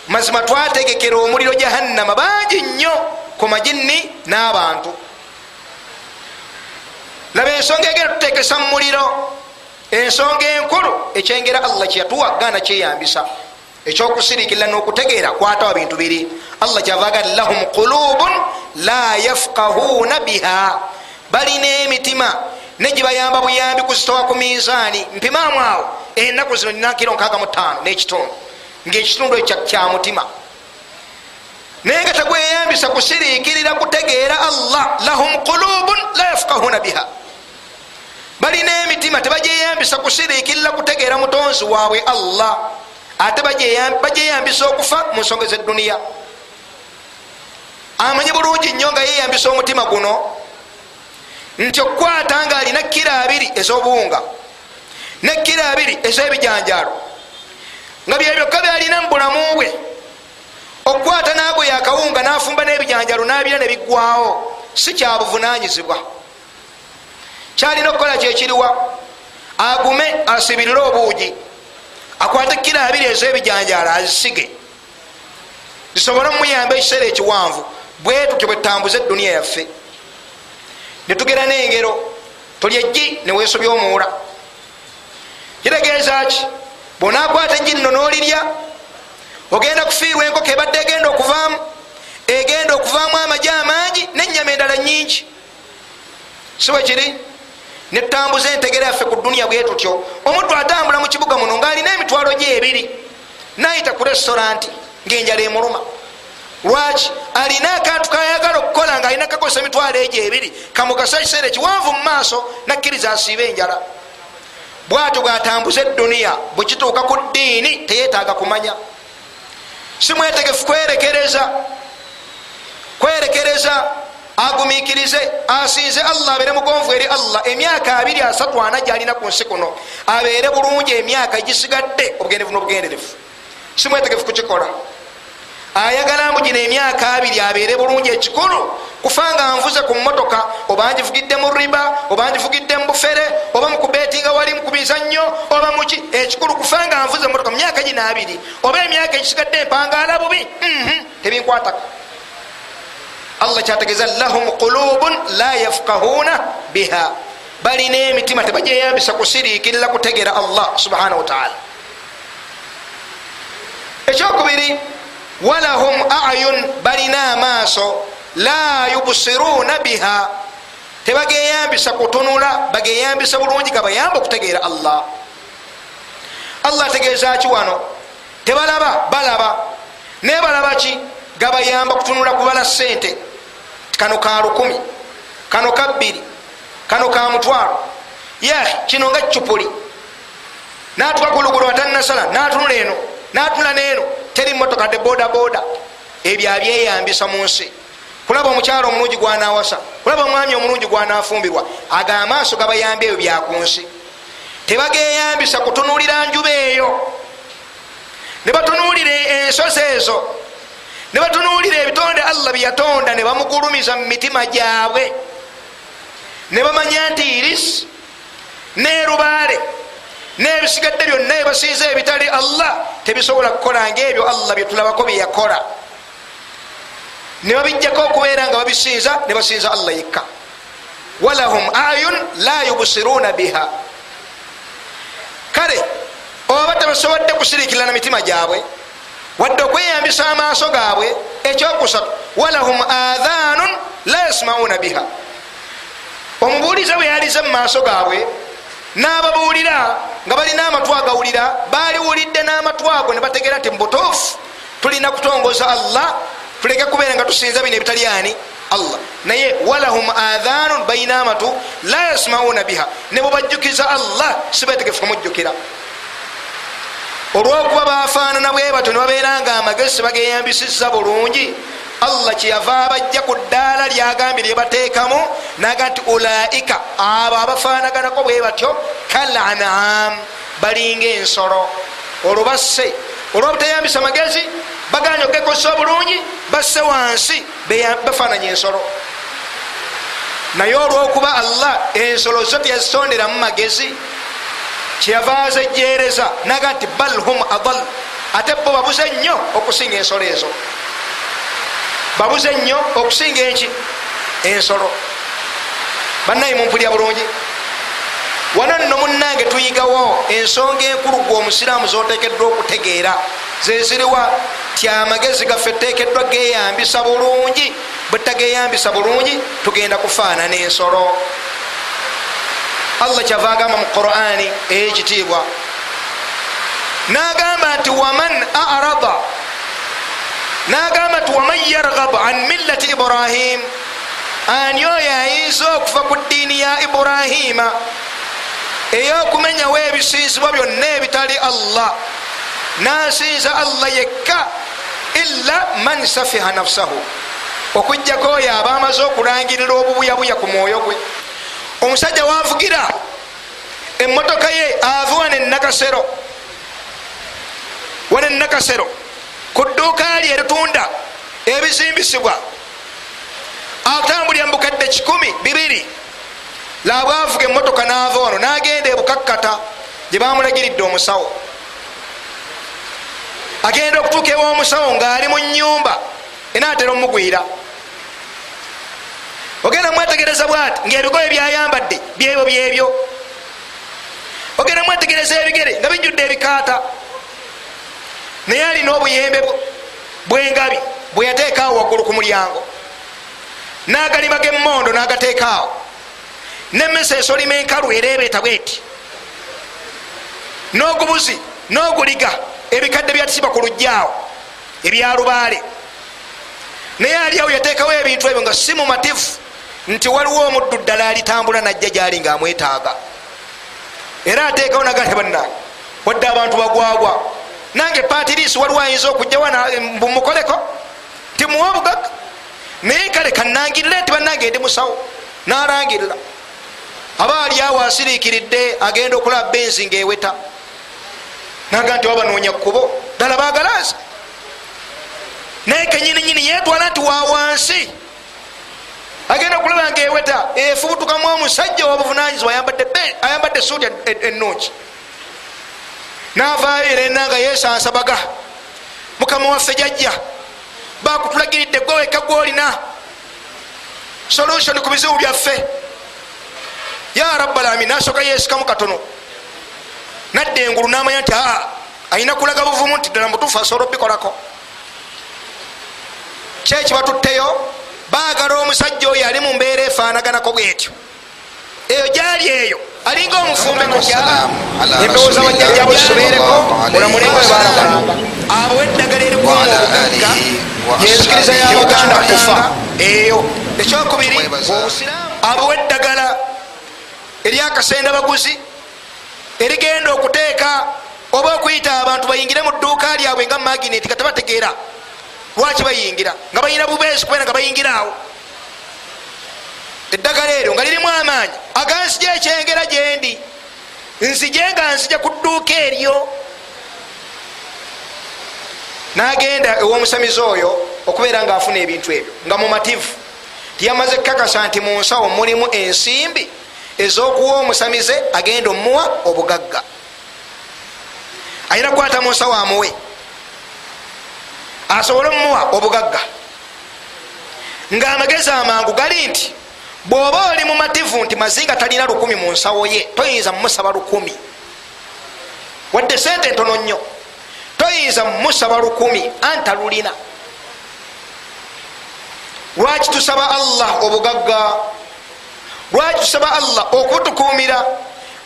Mazima twategekera omuliro jahannama bangi nnyo ku majinni n'abantu laba ensonga egenda tutekesa mu muliro ensonga enkulu ekyengera allah kyeyatuwa gaana kyeyambisa ekyokusirikirira n'okutegeera kwatawa bintu biri. Allah kyavaga lahum qulubun la yafkahuuna biha. Balina emitima negibayamba buyambi kuzitowa ku mizaani mpimaamu awo enaku zino ninakiro nkaaga mu ttaano n'ekitundu ngaekitundu ekyo kya mutima. Naye nga tegweyambisa kusiriikirira kutegeera allah lahum qulubun la yafkahuuna biha balina emitima tebagyeyambisa kusiriikirira kutegeera mutonzi waabwe allah. Ate bagyeyambisa okufa mu nsonga zedduniya amanyi bulungi nnyo nga yeyambisa omutima guno nti okukwata nga alina kiro abiri ez'obuwunga ne kiro abiri ez'ebijanjalo nga byebyokka byalina mu bulamu bwe. Okukwata naago yakawunga nafumba n'ebijanjalo nabira ne biggwawo si kyabuvunanyizibwa kyalina okukola kyekiriwa agume asibirire obuugi. Akwate kiro abiri ez'ebijanjalo azisige. Zisobole omuyamba ekiseera ekiwanvu. Bwe tutyo bwetambuza eduniya yaffe netugera n'engero. Tolya ejji neweesobya omuwula. Kitegeeza ki? Bwonakwata ejji nno n'olirya ogenda kufiirwa enkoko ebadde egenda okuvaamu egenda okuvaamu amagye amangi nenyama endala nyingi si bwe kiri netutambuza entegera yaffe ku duniya bwe tutyo. Omuntu atambula mu kibuga muno ng'alina emitwalo gye ebiri. Nayita ku restauranti ng'enjala emuluma. Lwaki? Alina akantu kayagala okukola nga alina kakozesa emitwalo egyo ebiri. Kamugasa ekiseera ekiwanvu mu maaso nakkiriza asiiba enjala. Bwatyo bwatambuza eduniya bwekituuka ku ddiini teyetaaga kumanya. Si mwetegefu kwerekereza. Kwerekereza agumikirize asinze allah abeere mugonvu eri allah. Emyaka abiri asatu ana gyalina ku nsi kuno. Abeere bulungi emyaka egisigadde obugenderevu n'obugenderevu. Si mwetegefu kukikola. Ayagala mbu gino emyaka abiri abeere bulungi ekikulu kufanga nvuze ku motoka oba njivugidde mu riba oba njivugidde mu bufere oba mukubetinga wali mukubizannyo oba muki ekikulu kufanga nvuze mumotoka mumyaka gino abiri oba emyaka egisigadde empangaala bubi tebinkwatako allah kyategeeza lahum qulubun la yafkahuuna biha. Balina emitima tebagyeyambisa kusiriikirira kutegeera allah subhanahu wataala ekyokubiri walahum ayun balina amaaso la yubsiruuna biha. Tebageyambisa kutunula bageyambisa bulungi gabayamba okutegeera allah. Allah ategeeza ki wano tebalaba balaba naye balaba ki gabayamba kutunula kubala sente kano ka lukumi kano ka bbiri kano ka mutwalo. Yahi kino nga cupuli natuka kulugulu atanasala natunula eno natunula neeno teri motoka de bodaboda. Ebyo abyeyambisa mu nsi. Kulaba omukyalo omulungi gwanawasa kulaba omwami omulungi gwanafumbirwa aga amaaso gabayamba ebyo byaku nsi. Tebageyambisa kutunulira njuba eyo. Ne batunulira ensozi ezo ne batunulira ebitonde allah byeyatonda ne bamugulumiza mu mitima gyabwe. Ne bamanya nti irisi nerubaale nebisigadde byonna ebasinza ebitali allah tebisobola kukola ngaebyo allah byetulabako byeyakola ne babijjako okubeera nga babisinza ne basinza allah yekka. Walahum ayun la yubsiruuna biha. Kale oba tebasobodde kusirikirira na mitima gyabwe wadde okweyambisa amaaso gaabwe ekyokusatu walahum adhanun la yasmauna biha. Omubuuliza bwe yalize mu maaso gaabwe n'ababuulira nga balina amatw agawulira baliwulidde n'amatw ago ne bategeera nti mubutuufu tulina kutongoza allah tuleke kubeera nga tusinza bino ebitali ani? Allah. Naye walahum adhanun balina amatu la yasmauna biha. Ne bwebajjukiza allah sibetegefu kumujjukira olwokuba bafaanana bwe bato ne babeera nga amagezi bageyambisiza bulungi allah kyeyava abajja ku ddaala lyagambye lyebateekamu naga nti ulaika abo abafaanaganako bwe batyo kal anam balinga ensolo olwo basse olwobuteyambisa magezi baganya ogekozesa obulungi basse wansi bafaananya ensolo. Naye olwokuba allah ensolo zo teyazitonderamu magezi kyeyava azejjereza naga nti bal hum adal ate bo babuze nnyo okusinga ensolo ezo. Babuze nnyo okusinga enki? Ensolo. Bannaye mumpulya bulungi. Wano nno munange tuyigawo ensonga enkulu gwe omusiraamu zotekeddwa okutegeera. Zeziriwa ti amagezi gaffe tekeddwa geyambisa bulungi. Bwetageyambisa bulungi tugenda kufaanana ensolo allah kyava agamba mu qurani eyekitiibwa nagamba nti waman arada nagamba nti waman yargab an millati ibrahim ani oyo ayinza okuva ku ddiini ya iburahima eyokumenyawo ebisinzibwa byonna ebitali allah nasinza allah yekka illa man safiha nafsahu okujjako oyo aba amaze okulangirira obubuyabuya ku mwoyo gwe omusajja wavugira emotoka ye ava wana enakasero wana enakasero ku dduuka lye eritunda ebizimbisibwa. Atambulira mubukadde kikumi bibiri. Labwavuga emotoka nava wano nagenda ebukakkata gye bamulagiridde omusawo. Agenda okutuuka ewomusawo ngaali mu nyumba enaatera omugwira ogenda mwetegereza bwati ngaebigoye byayambadde byebyo byebyo. Ogenda mwetegereza ebigere nga bijjudde ebikaata. Naye alina obuyembe bwengabi bweyateekaawo waggulu ku mulyango. Nagalima gemondo nagateekaawo. Nemesa esolima enkalu erebeeta bweti. N'ogubuzi n'oguliga ebikadde byatisibwa ku lujjaawo ebyalubaale naye aliawo yateekawo ebintu ebyo nga si mumatifu nti waliwo omuddu ddala alitambula najja gyali nga amwetaaga era ateekawo nagati bannange wadde abantu bagwagwa. Nange patiriisi waliwo ayinza okujjawa mbumukoleko timuwa obugaga naye kale kanangirire nti bannange ndi musawo narangirira aba ali awo asiriikiridde agenda okulaba benzi ngaeweta naga nti wabanoonya kkubo ddala bagalaza naye kenyininyini yetwala nti wawansi agenda okulaba ngaeweta efubutukamu omusajja wabuvunanyizibwa ayambadde suuti ennungi. Navayo era enanga yesansabaga mukama waffe jajja bakutulagiridde gwe weka gwolina. Solution ku bizibu byaffe. Ya rabalami nasoka yesikamu katono. Nadda engulu namanya nti aa ayina kulaga buvumu nti ddala mutuufu asobola obikolako kyeki batutteyo baagala omusajja oyo ali mu mbeera efaanaganako bwetyo. Eyo gyali eyo alinga omufumbe kujya embewooza bajjajja busubeereko olamulengo ebalagamba abo eddagala erikuomugagga yenzikiriza yamuganda kufa. Eyo ekyokubiri abo eddagala eryakasenda baguzi erigenda okuteeka oba okuyita abantu bayingire mu dduuka lyabwe nga magineti nga tebategeera lwaki bayingira? Nga bayina bubeesi kubeera nga bayingiraawo eddagala eryo nga lirimu amaanyi. Agansija ekyengera gyendi nzije nga nzija ku dduuka eryo. Nagenda ewomusamizi oyo okubeera nga afuna ebintu ebyo. Nga mumativu tiyamaze kukakasa nti mu nsawo mulimu ensimbi ezokuwa omusamize agenda omuwa obugagga. Ayina kukwata mu nsawo amuwe asobole omumuwa obugagga. Nga amagezi amangu gali nti bwoba oli mumativu nti mazinga talina lukumi mu nsawo ye toyinza mumusaba lukumi. Wadde sente ntono nnyo. Toyinza mumusaba lukumi anta lulina. Lwaki tusaba allah obugagga? Lwaki tusaba allah okutukumira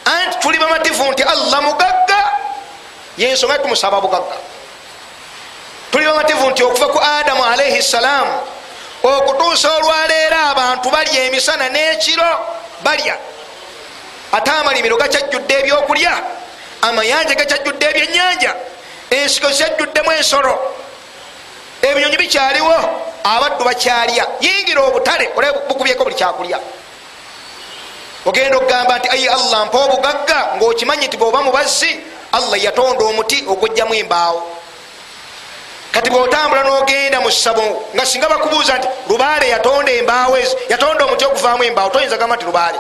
anti tuli bamativu nti allah mugagga? Yensonga tumusaba bugagga tuli bamativu nti okuva ku adamu alaihi ssalaamu okutuusa olwaleero abantu balya emisana n'ekiro balya. Ate amalimiro gakyajjudde ebyokulya amayanja gakyajjudde ebyenyanja ensiko zikyajjuddemu ensolo. Ebinyonyi bikyaliwo abaddu bakyalya. Yingira obutale ole bukubyeko buli kyakulya. Ogenda okugamba nti ayi allah mpa obugagga ngaokimanyi nti bwoba mubazzi allah yatonda omuti ogujjamu embaawo kati bwotambula nogenda mu ssabo nga singa bakubuuza nti lubaale yatonda embaawo ezo yatonda omuti oguvaamu embaawo toyinza gamba nti lubaale?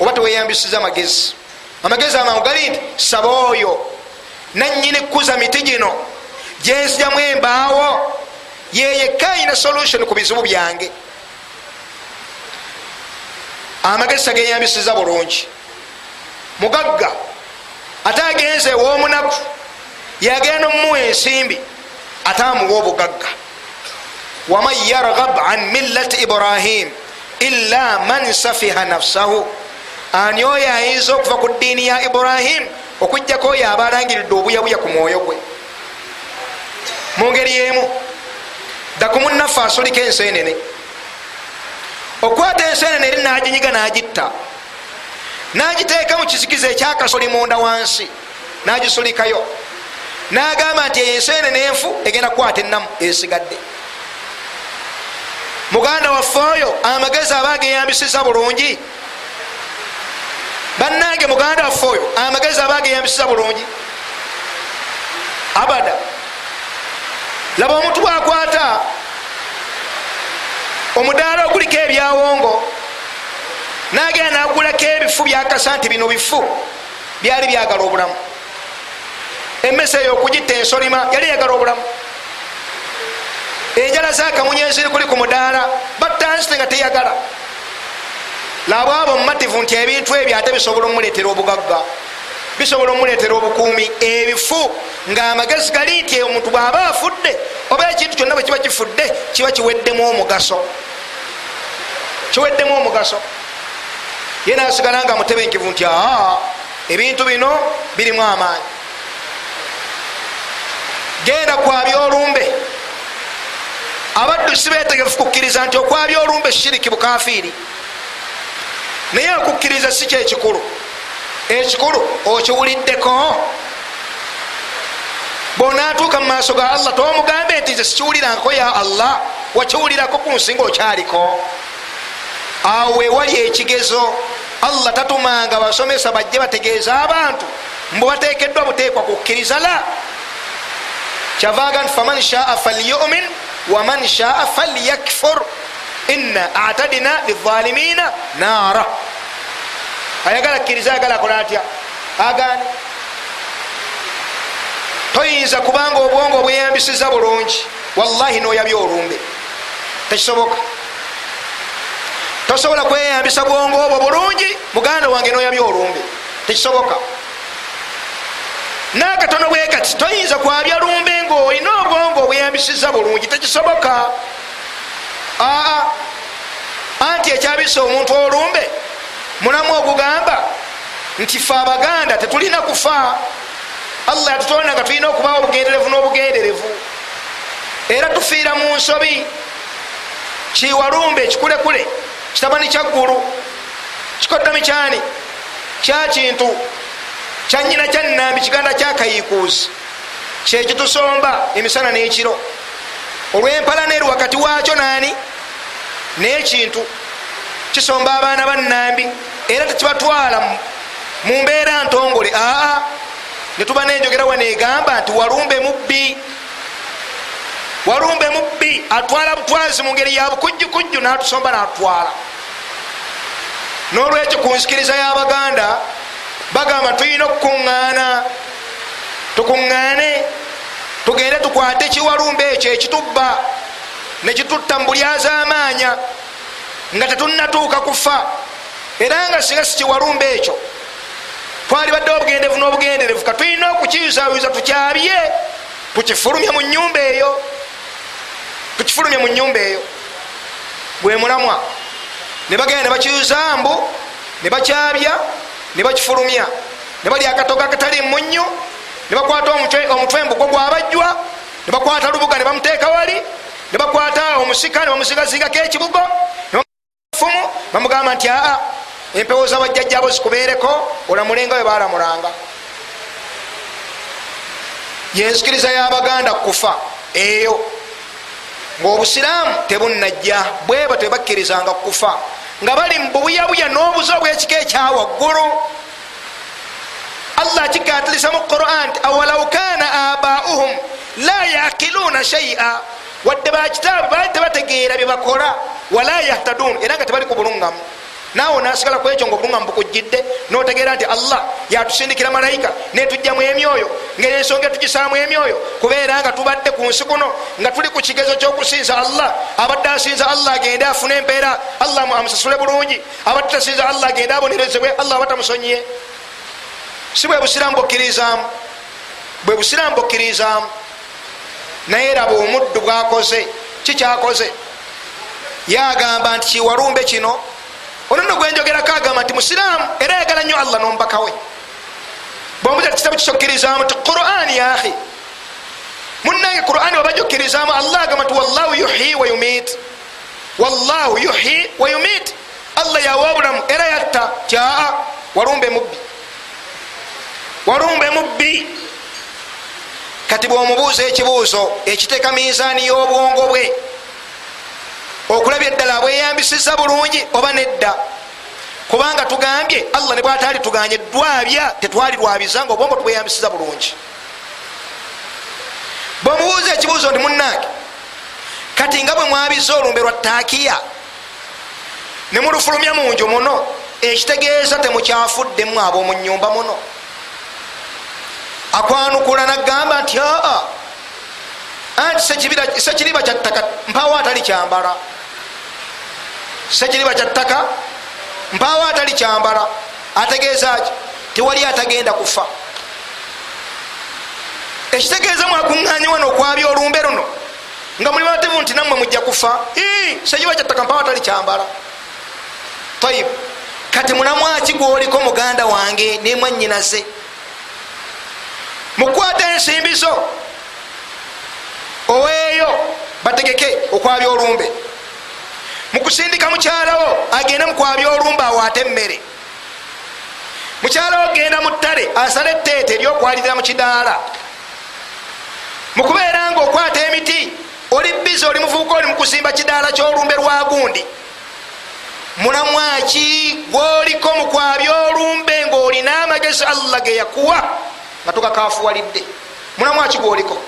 Oba teweyambisiza amagezi amagezi amangu gali nti saba oyo nanyini kuza miti gino gyensijamu embaawo yeyekka ayina solution ku bizibu byange. Amagezi tageyambisiza bulungi. Mugagga ate agenze ew'omunaku yagenda omumuwa ensimbi ate amuwa obugagga waman yargab an millati ibrahim illa man safiha nafsahu. Ani oyo ayinza okuva ku ddiini ya ibrahim okujjako oyo aba alangiridde obuyabuya ku mwoyo gwe? Mu ngeri yemu dakumunnaffe asuliko ensenene okwata ensenene eri naginyiga nagitta nagiteeka mu kisikizo ekyakasoli munda wansi nagisulikayo nagamba nti eyo ensenene enfu egenda kukwata enamu esigadde. Muganda waffe oyo amagezi aba ageyambisiza bulungi. Bannange muganda waffe oyo amagezi aba ageyambisiza bulungi. Abada laba omuntu bwakwata omudaala oguliko ebyawongo nagenda nagulako ebifu byakasa nti bino bifu byali byagala obulamu emesa eyo okugitta ensolima yali yagala obulamu. Enjala zakamunye eziri kuli ku mudaala battansite nga teyagala. Laba abo mumativu nti ebintu ebyo ate bisobola omuletera obugagga bisobola omuletera obukuumi ebifu ngaamagezi gali nti omuntu bwaba afudde oba ekintu kyonna bwe kiba kifudde kiba kiweddemu omugaso. Kiweddemu omugaso. Ye nasigala nga mutebenkivu nti aa ebintu bino birimu amaanyi genda kwabya olumbe abaddu si betegefu kukkiriza nti okwabya olumbe shiriki bukafiiri naye okukkiriza si kyekikulu ekikulu okiwuliddeko. Bwonaatuuka mu maaso ga allah tomugambe nti nze sikiwuliranko ya allah wakiwulirako ku nsi nga okyaliko awo wewali ekigezo allah tatumanga basomesa bajje bategeeza abantu mbu batekeddwa buteekwa kukkiriza la kyavaga nti faman shaa falyumin waman shaa falyakfur inna atadina lizalimina naara. Ayagala kkiriza ayagala akola atya? Agani toyinza kubanga obwongo obweyambisiza bulungi. Wallahi noyabya olumbe. Tekisoboka. Tosobola kweyambisa bwongo obwo bulungi muganda wange noyabya olumbe. Tekisoboka nakatono bwe kati toyinza kwabya lumbe ngaolina obwongo obweyambisiza bulungi tekisoboka? Aa anti ekyabisa omuntu olumbe mulamu ogugamba nti fe abaganda tetulina kufa. Allah yatutonda nga tulina okubawo obugenderevu n'obugenderevu. Era tufiira mu nsobi kiwalumbe ekikulekule kitabani kyaggulu kikoddomi kyani kyakintu kyanyina kyanambi kiganda kyakayikuuzi. Kyekitusomba emisana n'ekiro. Olwempalana eri wakati wakyo nani? N'ekintu. Kisomba abaana bannambi era tekibatwala mu mbeera ntongole. Aa netuba nenjogera wanegamba nti walumbe mubbi. Walumbe mubbi atwala butwazi mu ngeri ya bukujjukujju natusomba natwala. Nolwekyo ku nsikiriza y'abaganda bagamba tulina okukuŋŋaana tukuŋŋaane tugende tukwate kiwalumbe ekyo ekitubba nekitutta mu bulyazamaanya nga tetunatuuka kufa. Era nga singa si kiwalumbe ekyo twali badde obugenderevu n'obugenderevu katulina okukiyuzayuza tukyabye tukifulumye mu nyumba eyo tukifulumye mu nyumba eyo. Bwe mulamwa ne bagenda ne bakiyuza mbu ne bakyabya ne bakifulumya ne bali akatoga akatali munnyo ne bakwata omutwe mbugwo gwabajjwa ne bakwata lubuga ne bamuteeka wali ne bakwata omusika ne bamusigazingako ekibugo fumu bamugamba nti aa empewo zabajjajjabo zikubeereko olamulenga we balamulanga yensikiriza y'abaganda kufa eyo. Ngaobusiraamu tebunajja bweba tebakkirizanga kufa nga bali mububuyabuya n'obuzo obwekika ekyawaggulu allah kikatiliza mu quran ti awalau kana abauhum la yakiluuna shaia wadde bakitaabe bali tebategeera byebakola wala yahtadun era nga tebali ku bulungamu naawe nasigala ku ekyo nga obulunga mubukujjidde notegeera nti allah yatusindikira malayika netujjamu emyoyo ngaensonga etugisaamu emyoyo kubeera nga tubadde ku nsi kuno nga tuli ku kigezo kyokusinza allah abadde asinza allah agende afune empeera allah amusasule bulungi abadde tasinza allah agende abonerezebwe allah aba tamusonyiye si bwe busiramu bukkirizaamu bwe busiramu bukkirizaamu naye raba omuddu bwakoze kikyakoze? Yagamba nti kiwalumbe kino onono gwenjogerako agamba nti musiraamu era yagala nnyo allah nombakawe bwomuza ti kitabu kikyokkirizaamu ti quran yahi munange quran wabajja okkirizaamu allah agamba nti wallahu yuhi wa yumit wallahu yuhi wa yumit allah yawa bulamu era yatta tyaa walumbe mubbi. Walumbe mubbi. Kati bwomubuuza ekibuuzo ekiteeka minzaani y'obwongo bwe okulabya eddala bweyambisiza bulungi oba nedda? Kubanga tugambye allah ne bwataali tuganye dwabya tetwali lwabiza nga obwongo tubweyambisiza bulungi bwomubuuza ekibuuzo ndi munange kati nga bwe mwabiza olumbe lwa taakiya ne mulufulumya munju muno ekitegeeza temukyafuddemu ab'omu nyumba muno? Akwanukula nagamba nti aa anti sekiriba kyattaka mpawo atali kyambala. Sekiriba kyattaka mpawo atali kyambala. Ategeeza ki? Tewali atagenda kufa. Ekitegeeza mwakuŋŋanyi wano okwabya olumbe luno nga muli bativu nti nammwe mujja kufa sekiriba kyattaka mpawo atali kyambala. Tayib kati munamwaki gwoliko muganda wange nemwanyinaze mukwata ensimbi zo oweeyo bategeke okwabya olumbe. Mukusindika mukyalawo agende mukwabya olumbe awaate emmere. Mukyalawo genda mu ttale asala etteete eryokwalirira mu kidaala. Mukubeera nga okwata emiti oli bizi oli muvubuka oli mukuzimba kidaala kyolumbe lwa gundi. Mulamwaki gwoliko mukwabya olumbe ngaolina amagezi allah ge yakuwa nga tugakafuwalidde mulamwaki gwoliko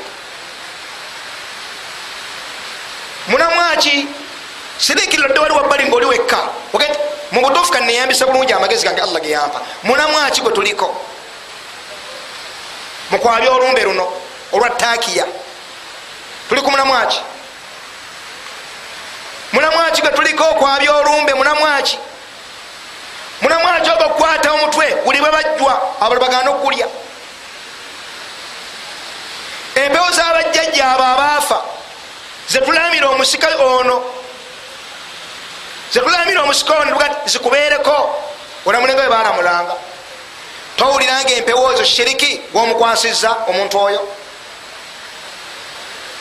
mulamwaki sirikirira dde wali wabbali ngaoli wekka. Ogeti mubutuufu kaneyambisa bulungi amagezi gange allah geyampa mulamwaki gwe tuliko? Mukwabya olumbe luno olwa takiya tuli ku mulamwaki mulamwaki gwe tuliko okwabya olumbe? Mulamwaki mulamwaki oga okukwata omutwe? Guli bwe bajjwa abali bagana okugulya. Empewo z'abajjajja abo abaafa zetulamira omusika ono. Zetulamira omusika ono zikubeereko olamulenga we balamulanga towuliranga empewo ezo shiriki gwomukwasiza omuntu oyo.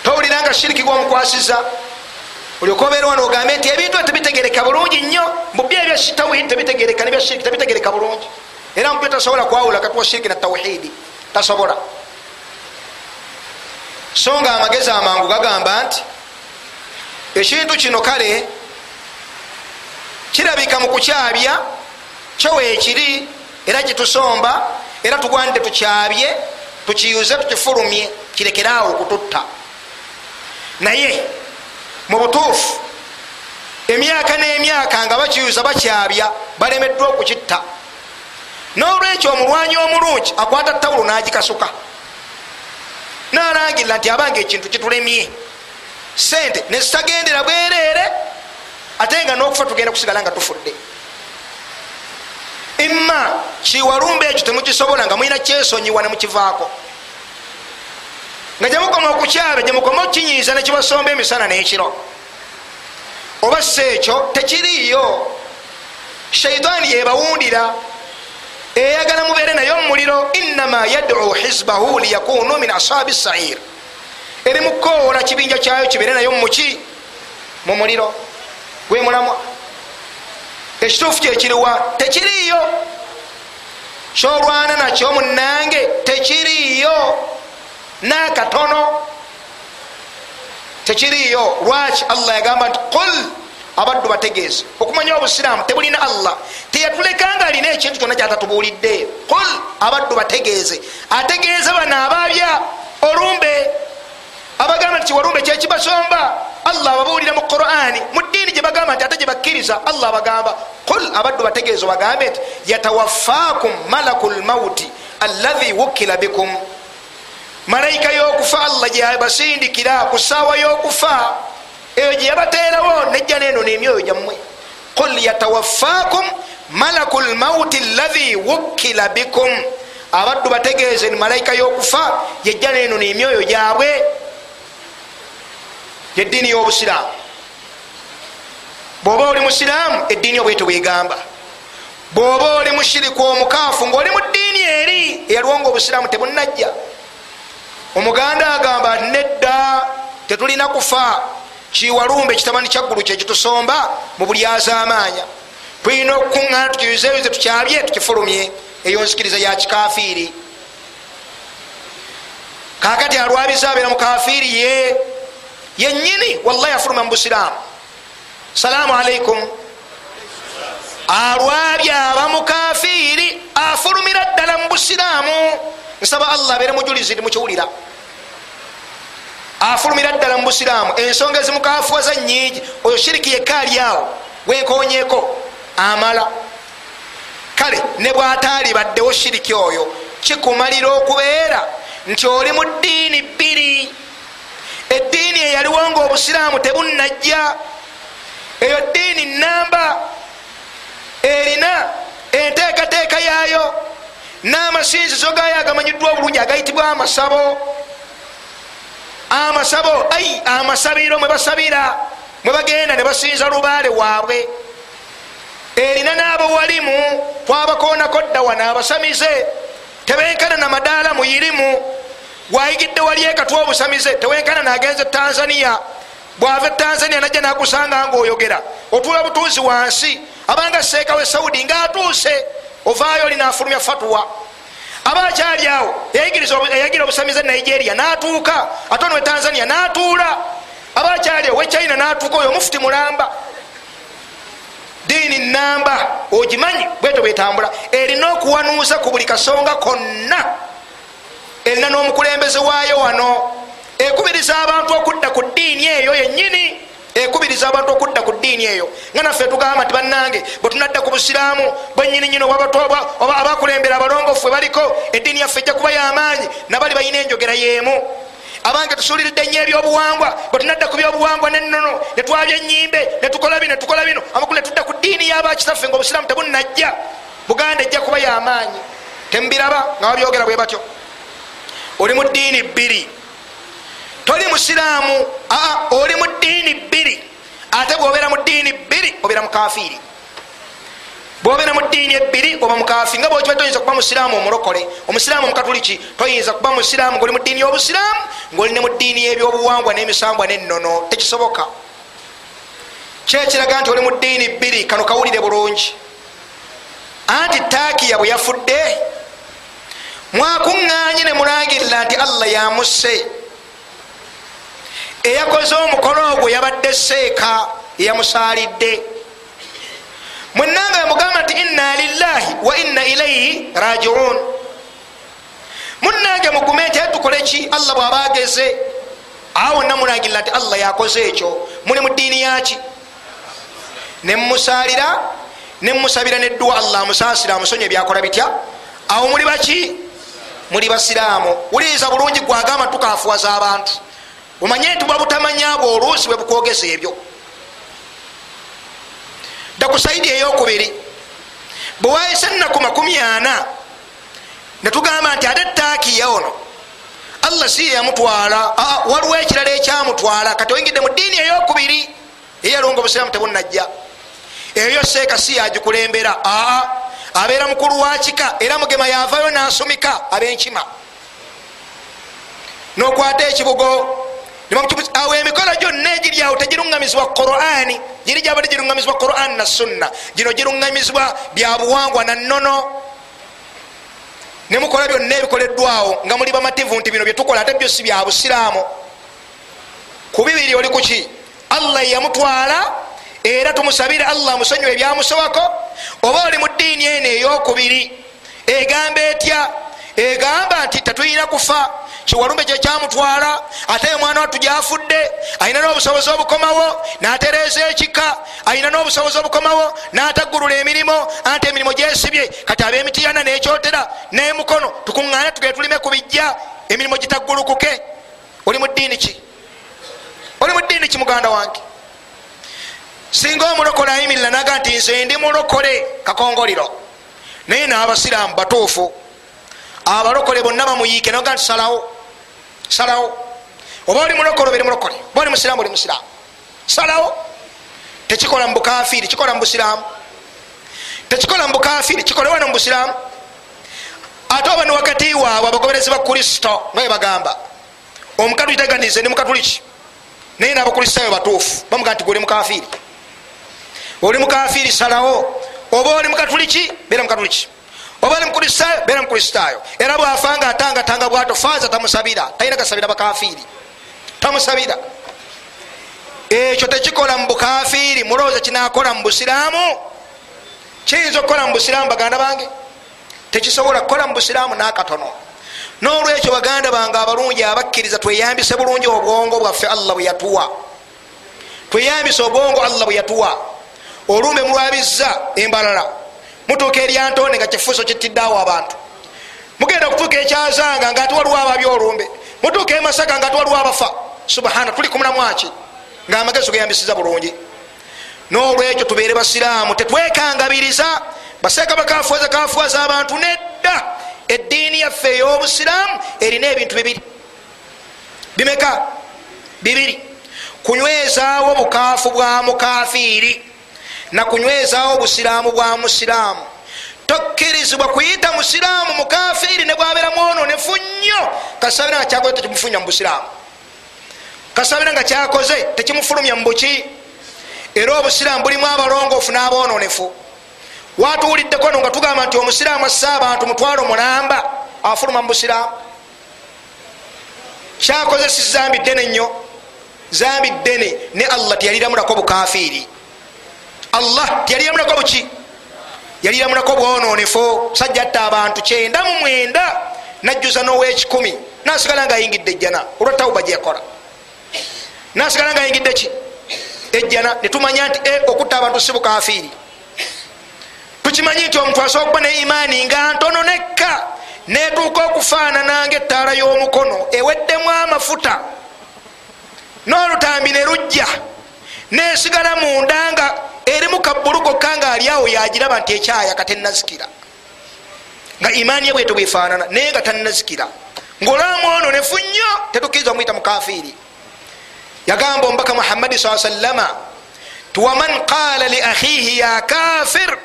Towuliranga shiriki gwomukwasiza olyoka obeera wano ogambe nti ebintu tebitegereka bulungi nnyo mubyo ebya tawhidi tebitegereka nebya shiriki tebitegereka bulungi. Era mubyo tasobola kwawula kati wa shiriki na tawhidi tasobola. So nga amagezi amangu gagamba nti ekintu kino kale kirabika mu kukyabya kyo weekiri era kitusomba era tugwanidde tukyabye tukiyuze tukifulumye kirekeraawo okututta. Naye mu butuufu emyaka n'emyaka nga bakiyuza bakyabya balemeddwa okukitta. N'olwekyo omulwanyi omulungi akwata tawulo n'agikasuka. Nalangirira nti abanga ekintu kitulemye sente nezitagendera bwereere ate nga n'okufa tugenda kusigala nga tufudde. Imma kiwalumba ekyo temukisobola nga mulina kyesonyiwa nemukivaako nga gyemukoma okukyaba gyemukoma okukinyiiza nekibasomba emisana n'ekiro. Oba si ekyo tekiriiyo. Shaitaani yebawundira eyagala mubeere naye omumuliro innama yadcu hizbahu liyakunu min ashabi sair eri mukoola kibinja kyayo kibeere naye mumuki mu muliro gwe mulamwa. Ekituufu kyekiriwa tekiriiyo. Kyolwana nakyo munange tekiriiyo. Nakatono tekiriiyo. Lwaki? Allah yagamba nti qul abaddu bategeeze. Okumanya obusiraamu tebulina allah. Teyatulekanga alina ekintu kyonna kyatatubuulidde. Qul abaddu bategeeze. Ategeeze bano ababya olumbe abagamba nti kiwalumbe kyekibasomba allah ababuulira mu qurani mu ddiini gye bagamba nti ate gye bakkiriza allah abagamba qul abaddu bategeeza bagambe nti yatawafaakum malaku lmauti allahi wukila bikum. Malayika y'okufa allah gyebasindikira ku saawa y'okufa eyo gye yabateerawo nejja neeno nemyoyo gyammwe. Qul yatawafaakum malaku lmauti allahi wukila bikum. Abaddu bategeeze ni malayika y'okufa yejja neeno nemyoyo gyabwe yeddiini y'obusiraamu. Bwoba oli musiraamu eddiini obwete bwegamba bwoba oli mushiriku omukaafu ngaoli mu ddiini eri eyalwonga obusiraamu tebunajja omuganda agamba nedda tetulina kufa. Kiwalumba ekitamani kyaggulu kyekitusomba mu buli azaamaanya tulina okukuŋŋana tukiyuzeyuze tukyabye tukifulumye. Eyo nzikiriza ya kikafiiri kakati alwabiza abeera mu kafiiri ye yenyini wallahi afuluma mu busiraamu salaamu alaikum alwabye aba mukafiiri afulumira ddala mu busiraamu nsaba allah abeere mujulizi mukiwulira afulumira ddala mu busiraamu ensonga ezimukafuwaza nyingi oyo shiriki yekka ali awo wenkonyeko amala kale ne bwataali baddewo shiriki oyo kikumalira okubeera nti oli mu ddiini bbiri eddiini eyaliwo nga obusiraamu tebunajja eyo ddiini namba erina enteekateeka yaayo n'amasinzizo gaayo agamanyiddwa obulungi agayitibwa amasabo. Amasabo ai amasabiro mwe basabira mwe bagenda ne basinza lubaale waabwe. Erina n'abawalimu twabakoonako dda wano abasamize tebenkana na madaala muyirimu wayigidde wali ekatwa obusamize tewenkana nagenze tanzania. Bwava tanzania najja nakusanga ngaoyogera otuula butuuzi wansi abanga seeka we saudi ngaatuuse ovaayo oli nafulumya fatuwa aba akyali awo eyagira obusamize nigeria natuuka ate onwe tanzania natuula. Aba akyali awo wechina natuuka oyo mufuti mulamba. Diini namba ogimanyi? Bweto bwetambula erina okuwanuuza ku buli kasonga konna erina n'omukulembeze waayo wano ekubiriza abantu okudda ku ddiini eyo yennyini ekubiriza abantu okudda ku ddiini eyo. Nga naffe tugamba nti bannange bwe tunadda ku busiraamu bwenyininyini oba abakulembera abalongofu baliko eddiini yaffe ejja kuba y'amaanyi nabali balina enjogera y'emu. Abange tusuuliridde nnyo ebyobuwangwa bwe tunadda ku byobuwangwa nennono netwabya enyimbe netukola bino netukola bino. Amakulu netudda ku ddiini y'abakitaffe nga obusiraamu tebunajja buganda ejja kuba y'amaanyi temubiraba nga babyogera bwe batyo oli mu ddiini bbiri. Toli musiraamu aa oli mu ddiini bbiri. Ate bwobeera mu ddiini bbiri obeera mukafiiri bwobeera mu ddiini ebbiri oba mukafi nga bwokiba toyinza kuba musiraamu omulokole. Omusiraamu omukatuliki toyinza kuba musiraamu ngaoli mu ddiini y'obusiraamu ngaoli ne mu ddiini y'ebyobuwangwa n'emisambwa n'ennono. Tekisoboka. Kyekiraga nti oli mu ddiini bbiri kano kawulire bulungi. Anti taakiya bwe yafudde mwakuŋŋanye ne mulangirira nti allah yamusse. Eyakoze omukolo ogwo yabadde seeka eyamusaalidde mwenanga yamugamba nti inna lillahi wa inna ilaihi rajiun munange mugume nti tukole ki? Allah bwaba ageze awo wonna mulangirira nti allah yakoze ekyo. Muli mu ddiini yaki nemumusaalira nemusabira nedduwa allah amusaasira amusonye ebyakola bitya? Awo muli baki muli basiraamu. Wuliriza bulungi gwagamba tukafuwaza abantu omanye nti bwa butamanya bwe oluusi bwe bukwogesa ebyo. Dda ku saidi eyokubiri. Bwe wayise ennaku makumi ana netugamba nti ate taakiya ono allah si yeyamutwala waliwo ekirala ekyamutwala. Kati oyingidde mu ddiini eyokubiri eyalonga obusiraamu tebunajja eyo seeka si yagikulembera. Aa abeera mukulu wa kika era mugema yavayo nasumika abenkima. Nokwata ekibugo awo emikola gyonna egiryawo tegiruŋamizibwa qurani giri gyabadde giruŋamizibwa quran na sunna. Gino giruŋamizibwa byabuwangwa nannono nemukola byonna ebikoleddwawo nga muli bamativu nti bino byetukola ate byo si bya busiraamu. Ku bibiri oli kuki allah yamutwala era tumusabire allah amusonyiwa ebyamusowako oba oli mu ddiini eno eyokubiri. Egamba etya? Egamba nti tetulina kufa. Kiwalumbe kyekyamutwala ate mwana wattu gyafudde alina n'obusobozi obukomawo natereeza ekika alina n'obusobozi obukomawo n'ataggulula emirimu anti emirimu gyesibye kati ab'emitiyana n'ekyotera n'emukono tukuŋŋaane tugere tulime ku bijja emirimu gitaggulukuke. Oli mu ddiini ki? Oli mu ddiini ki muganda wange singa omulokole ayimirira naga nti nze ndi mulokole kakongoliro. Naye n'abasiraamu batuufu abalokole bonna bamuyiike noga nti salawo salawo. Oba oli mulokole oberi mulokole oba oli musiraamu oli musiraamu. Salawo. Tekikola mubukafiri kikola mubusiraamu tekikola mubukafiri kikole wano mubusiraamu ate oba ni wakati waabwe abagoberezi ba kristo nga bagamba omukatuliki taganize ndi mukatuliki? Naye nabakristaayo batuufu bamuga nti goli mukafiri oli mukafiri salawo oba oli mukatuliki bera mukatuliki. Oba oli mukristaayo bera mukristaayo era bwafanga atangatanga bwato faza tamusabira. Talina gasabira bakafiri. Tamusabira. Ekyo tekikola mu bukafiri mulowooza kinakola mu busiraamu? Kiyinza okukola mu busiraamu baganda bange? Tekisobola kukola mu busiraamu nakatono. Nolwekyo baganda bange abalungi abakkiriza tweyambise bulungi obwongo bwaffe allah bwe yatuwa. Tweyambise obwongo allah bwe yatuwa olumbe mulwabiza embalala. Mutuuka eryantone nga kifuso kitiddeawo abantu. Mugenda okutuuka ekyazanga nga ati waliwo ababy olumbe mutuuka emasaka nga ati waliwo abafa. Subhana tuli kumulamwaki nga amagezi geyambisiza bulungi. Nolwekyo tubeere basiraamu tetwekangabiriza. Baseeka bakafuwaza kafuwaza abantu nedda. Eddiini yaffe ey'obusiraamu erina ebintu bibiri. Bimeka? Bibiri. Kunywezaawo bukaafu bwa mukafiiri nakunywezaawo obusiraamu bwa musiraamu. Tokkirizibwa kuyita musiraamu mukafiiri ne bwabeera mwononefu nnyo. Kasabira nga kyakoze tekimufunya mu busiraamu. Kasabira nga kyakoze tekimufulumya mu buki. Era obusiraamu bulimu abalongoofu n'aboononefu. Watuwuliddeko no nga tugamba nti omusiraamu asse abantu mutwalo mulamba afuluma mu busiraamu. Kyakoze si zambi ddene nnyo. Zambi ddene ne allah teyaliramulako bukafiiri allah teyaliramulako buki? Yaliramulako bwononefu sajja atta abantu kyenda mu mwenda najjuza n'owekikumi. Nasigala nga ayingidde ejjana olwa tawuba gyeyakola nasigala nga ayingidde ki? Ejjana netumanya nti e okutta abantu si bukafiiri. Tukimanyi nti omuntu asobola okuba ne imaani nga ntono nekka netuuka okufaanana nga ettaala y'omukono eweddemu amafuta. N'olutambi ne lujja nesigala munda nga erimu kabbulu kokka nga ali awo yagiraba nti ekyaya katennazikira nga imaani ye bweto bwefaanana naye nga tannazikira. Ngaolwamu ono nefu nnyo tetukkiriza omuyita mukafiiri yagamba omubaka muhammadi saa sallama ti waman qala li akhihi ya kafir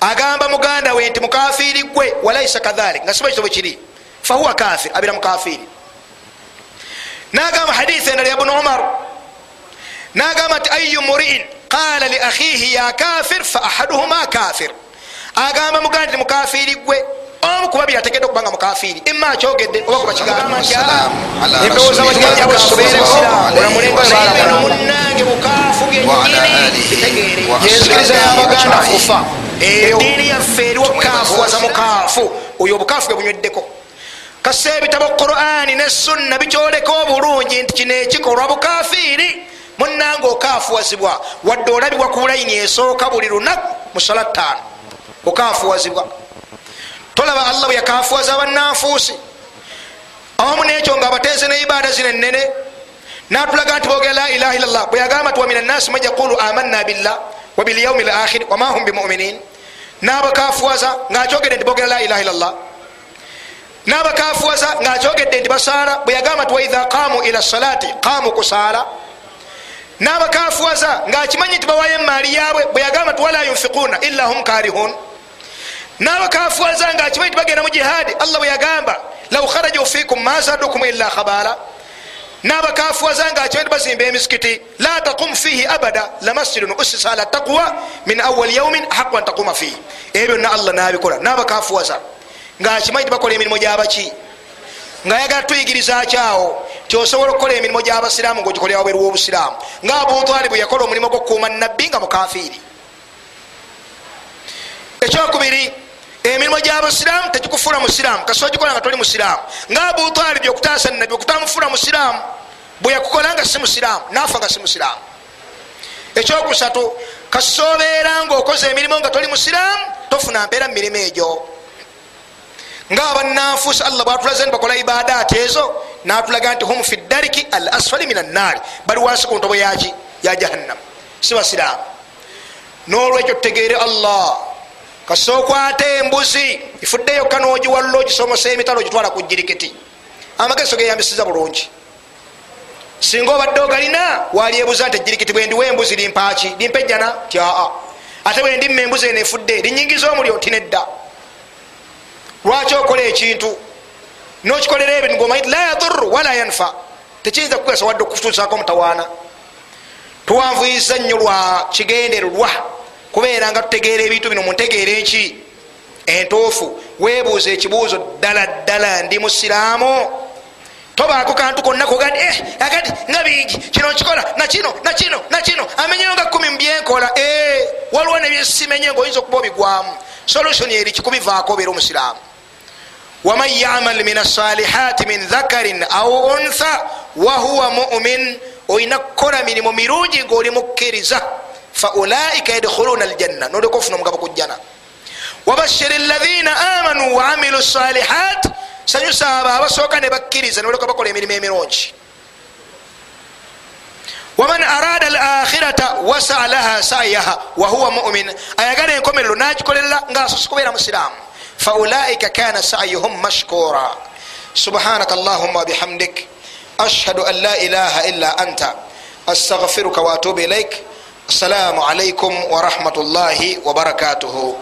agamba muganda we nti mukafiiri gwe walaisa kadhalik. Nga siba kitobo kiri fahuwa kafir abira mukafiiri nagamba hadithi endala ya bunu umar nagamba nti ayu muriin qala li akhihi ya kafir fa ahaduhuma kafir agamba muganda nti mukafiiri gwe omu kubabiri ategedde okubanga mukafiiri ima akyogedde oba kuba kigamba nti embewooza munange bukaafu byennyini yensikiriza yabaganda kufa ediini yaffe eriwo kafuwaza mukaafu oyo obukaafu bwe bunyweddeko kasa ebitabo qurani ne sunna bikyoleka obulungi nti kino ekikolwa bukafiiri munange okafuwazibwa wadde olabibwa ku layini esooka buli lunaku musala ttaano okafuwazibwa. Tolaba allah bwe yakafuwaza abannanfuusi awamu nekyo nga abateeze ne ibaada zino enene natulaga nti bogera la ilaha illallah bwe yagamba nti wamina nnasi man yaqulu amanna billah wabilyaumi lakhiri wama hum bimuminin nabakafuwaza ngaakyogedde nti bogera la ilaha illallah. Nabakafuwaza ngaakyogedde nti basaala bwe yagamba nti waidha qamu ila salati qamu kusaala nabakafuwaza ngaakimanyi nti bawayo emaali yaabwe bwe yagamba nti wala yunfiquna illa hum karihun nabakafuwaza ngaakimanyi nti bagenda mu jihadi allah bwe yagamba lau kharaju fikum ma zadukum illa khabala nabakafuwaza ngaakimanyi nti bazimba emisikiti la taqum fihi abada lamasjidun usisa ala taqwa min awali yaumin haqu an taquma fihi ebyo byonna allah nabikola. Nabakafuwaza ngaakimanyi nti bakola emirimu gyabaki nga yagala tuyigiriza kyawo ti osobola okukola emirimu gyabasiraamu ngaogikolera wabweru wobusiraamu? Nga abutwalibu yakola omulimu gwokukuuma nabbi nga mukafiiri. Ekyokubiri emirimu gyabasiraamu tegikufuula musiraamu kasi ogikola nga toli musiraamu. Nga abutalibi okutaasa nabi okutamufula musiraamu bwe yakukola nga si musiraamu nafa nga si musiraamu. Ekyokusatu kasobeera nga okoze emirimu nga toli musiraamu tofuna mpeera mu mirimu egyo nga abananfuusi allah bwatulaze nti bakola ibadaati ezo natulaga nti hum fi dariki al asfali min annaari bali wansi ku ntobo yaki ya jahannam. Si basiraamu nolwekyo tutegeere allah. Kasokwata embuzi ifuddeyo kanogiwalula ogisomosa emitalo ogitwala ku jirikiti amageso geyambisiza bulungi singa obadde ogalina waliebuza nti ejirikiti bwendiwa embuzi limpaaki limpejjana tyaa. Ate bwendimma embuzi eno efudde linyingiza omulyo tinedda lwaki okola ekintu? Nokikolera ebintu ngomaiti la yaduru wala yanfa. Tekiyinza kukugasa wadde okutuusako mutawaana. Tuwanvuyiza nnyo lwa kigendererwa kubeera nga tutegeera ebintu bino muntegeera enki. Entuufu weebuuza ekibuuzo ddala ddala ndi musiraamu. Tobaako kantu konna kogadi eh, agadi nga bingi kino nkikola nakino nakino nakino amenyeyo nga kumi mubyenkola eh, waliwo nebyesimenye ngaoyinza okuba obigwamu. Solution eri kikubivaako obeera omusiraamu waman yamal min asalihati min dhakarin au untha wahuwa mumin olina kukola mirimu mirungi ngaoli mukkiriza faulaika yadkhuluna aljanna noleka ofuna omugabo kujjana wabashiri lahina amanu waamilu salihat sanyusa abo abasooka ne bakkiriza noleka bakola emirimu emirungi waman arada alakhirata wasa laha sayaha wahuwa mumin ayagala enkomerero nagikolerera ngaasosa kubeera musiraamu faulaika kana sayuhum mashkura subhanaka allahuma wabihamdik ashhadu an la ilaha illa anta astaghfiruka watubu ilaik assalamu alaikum warahmatullahi wabarakatuhu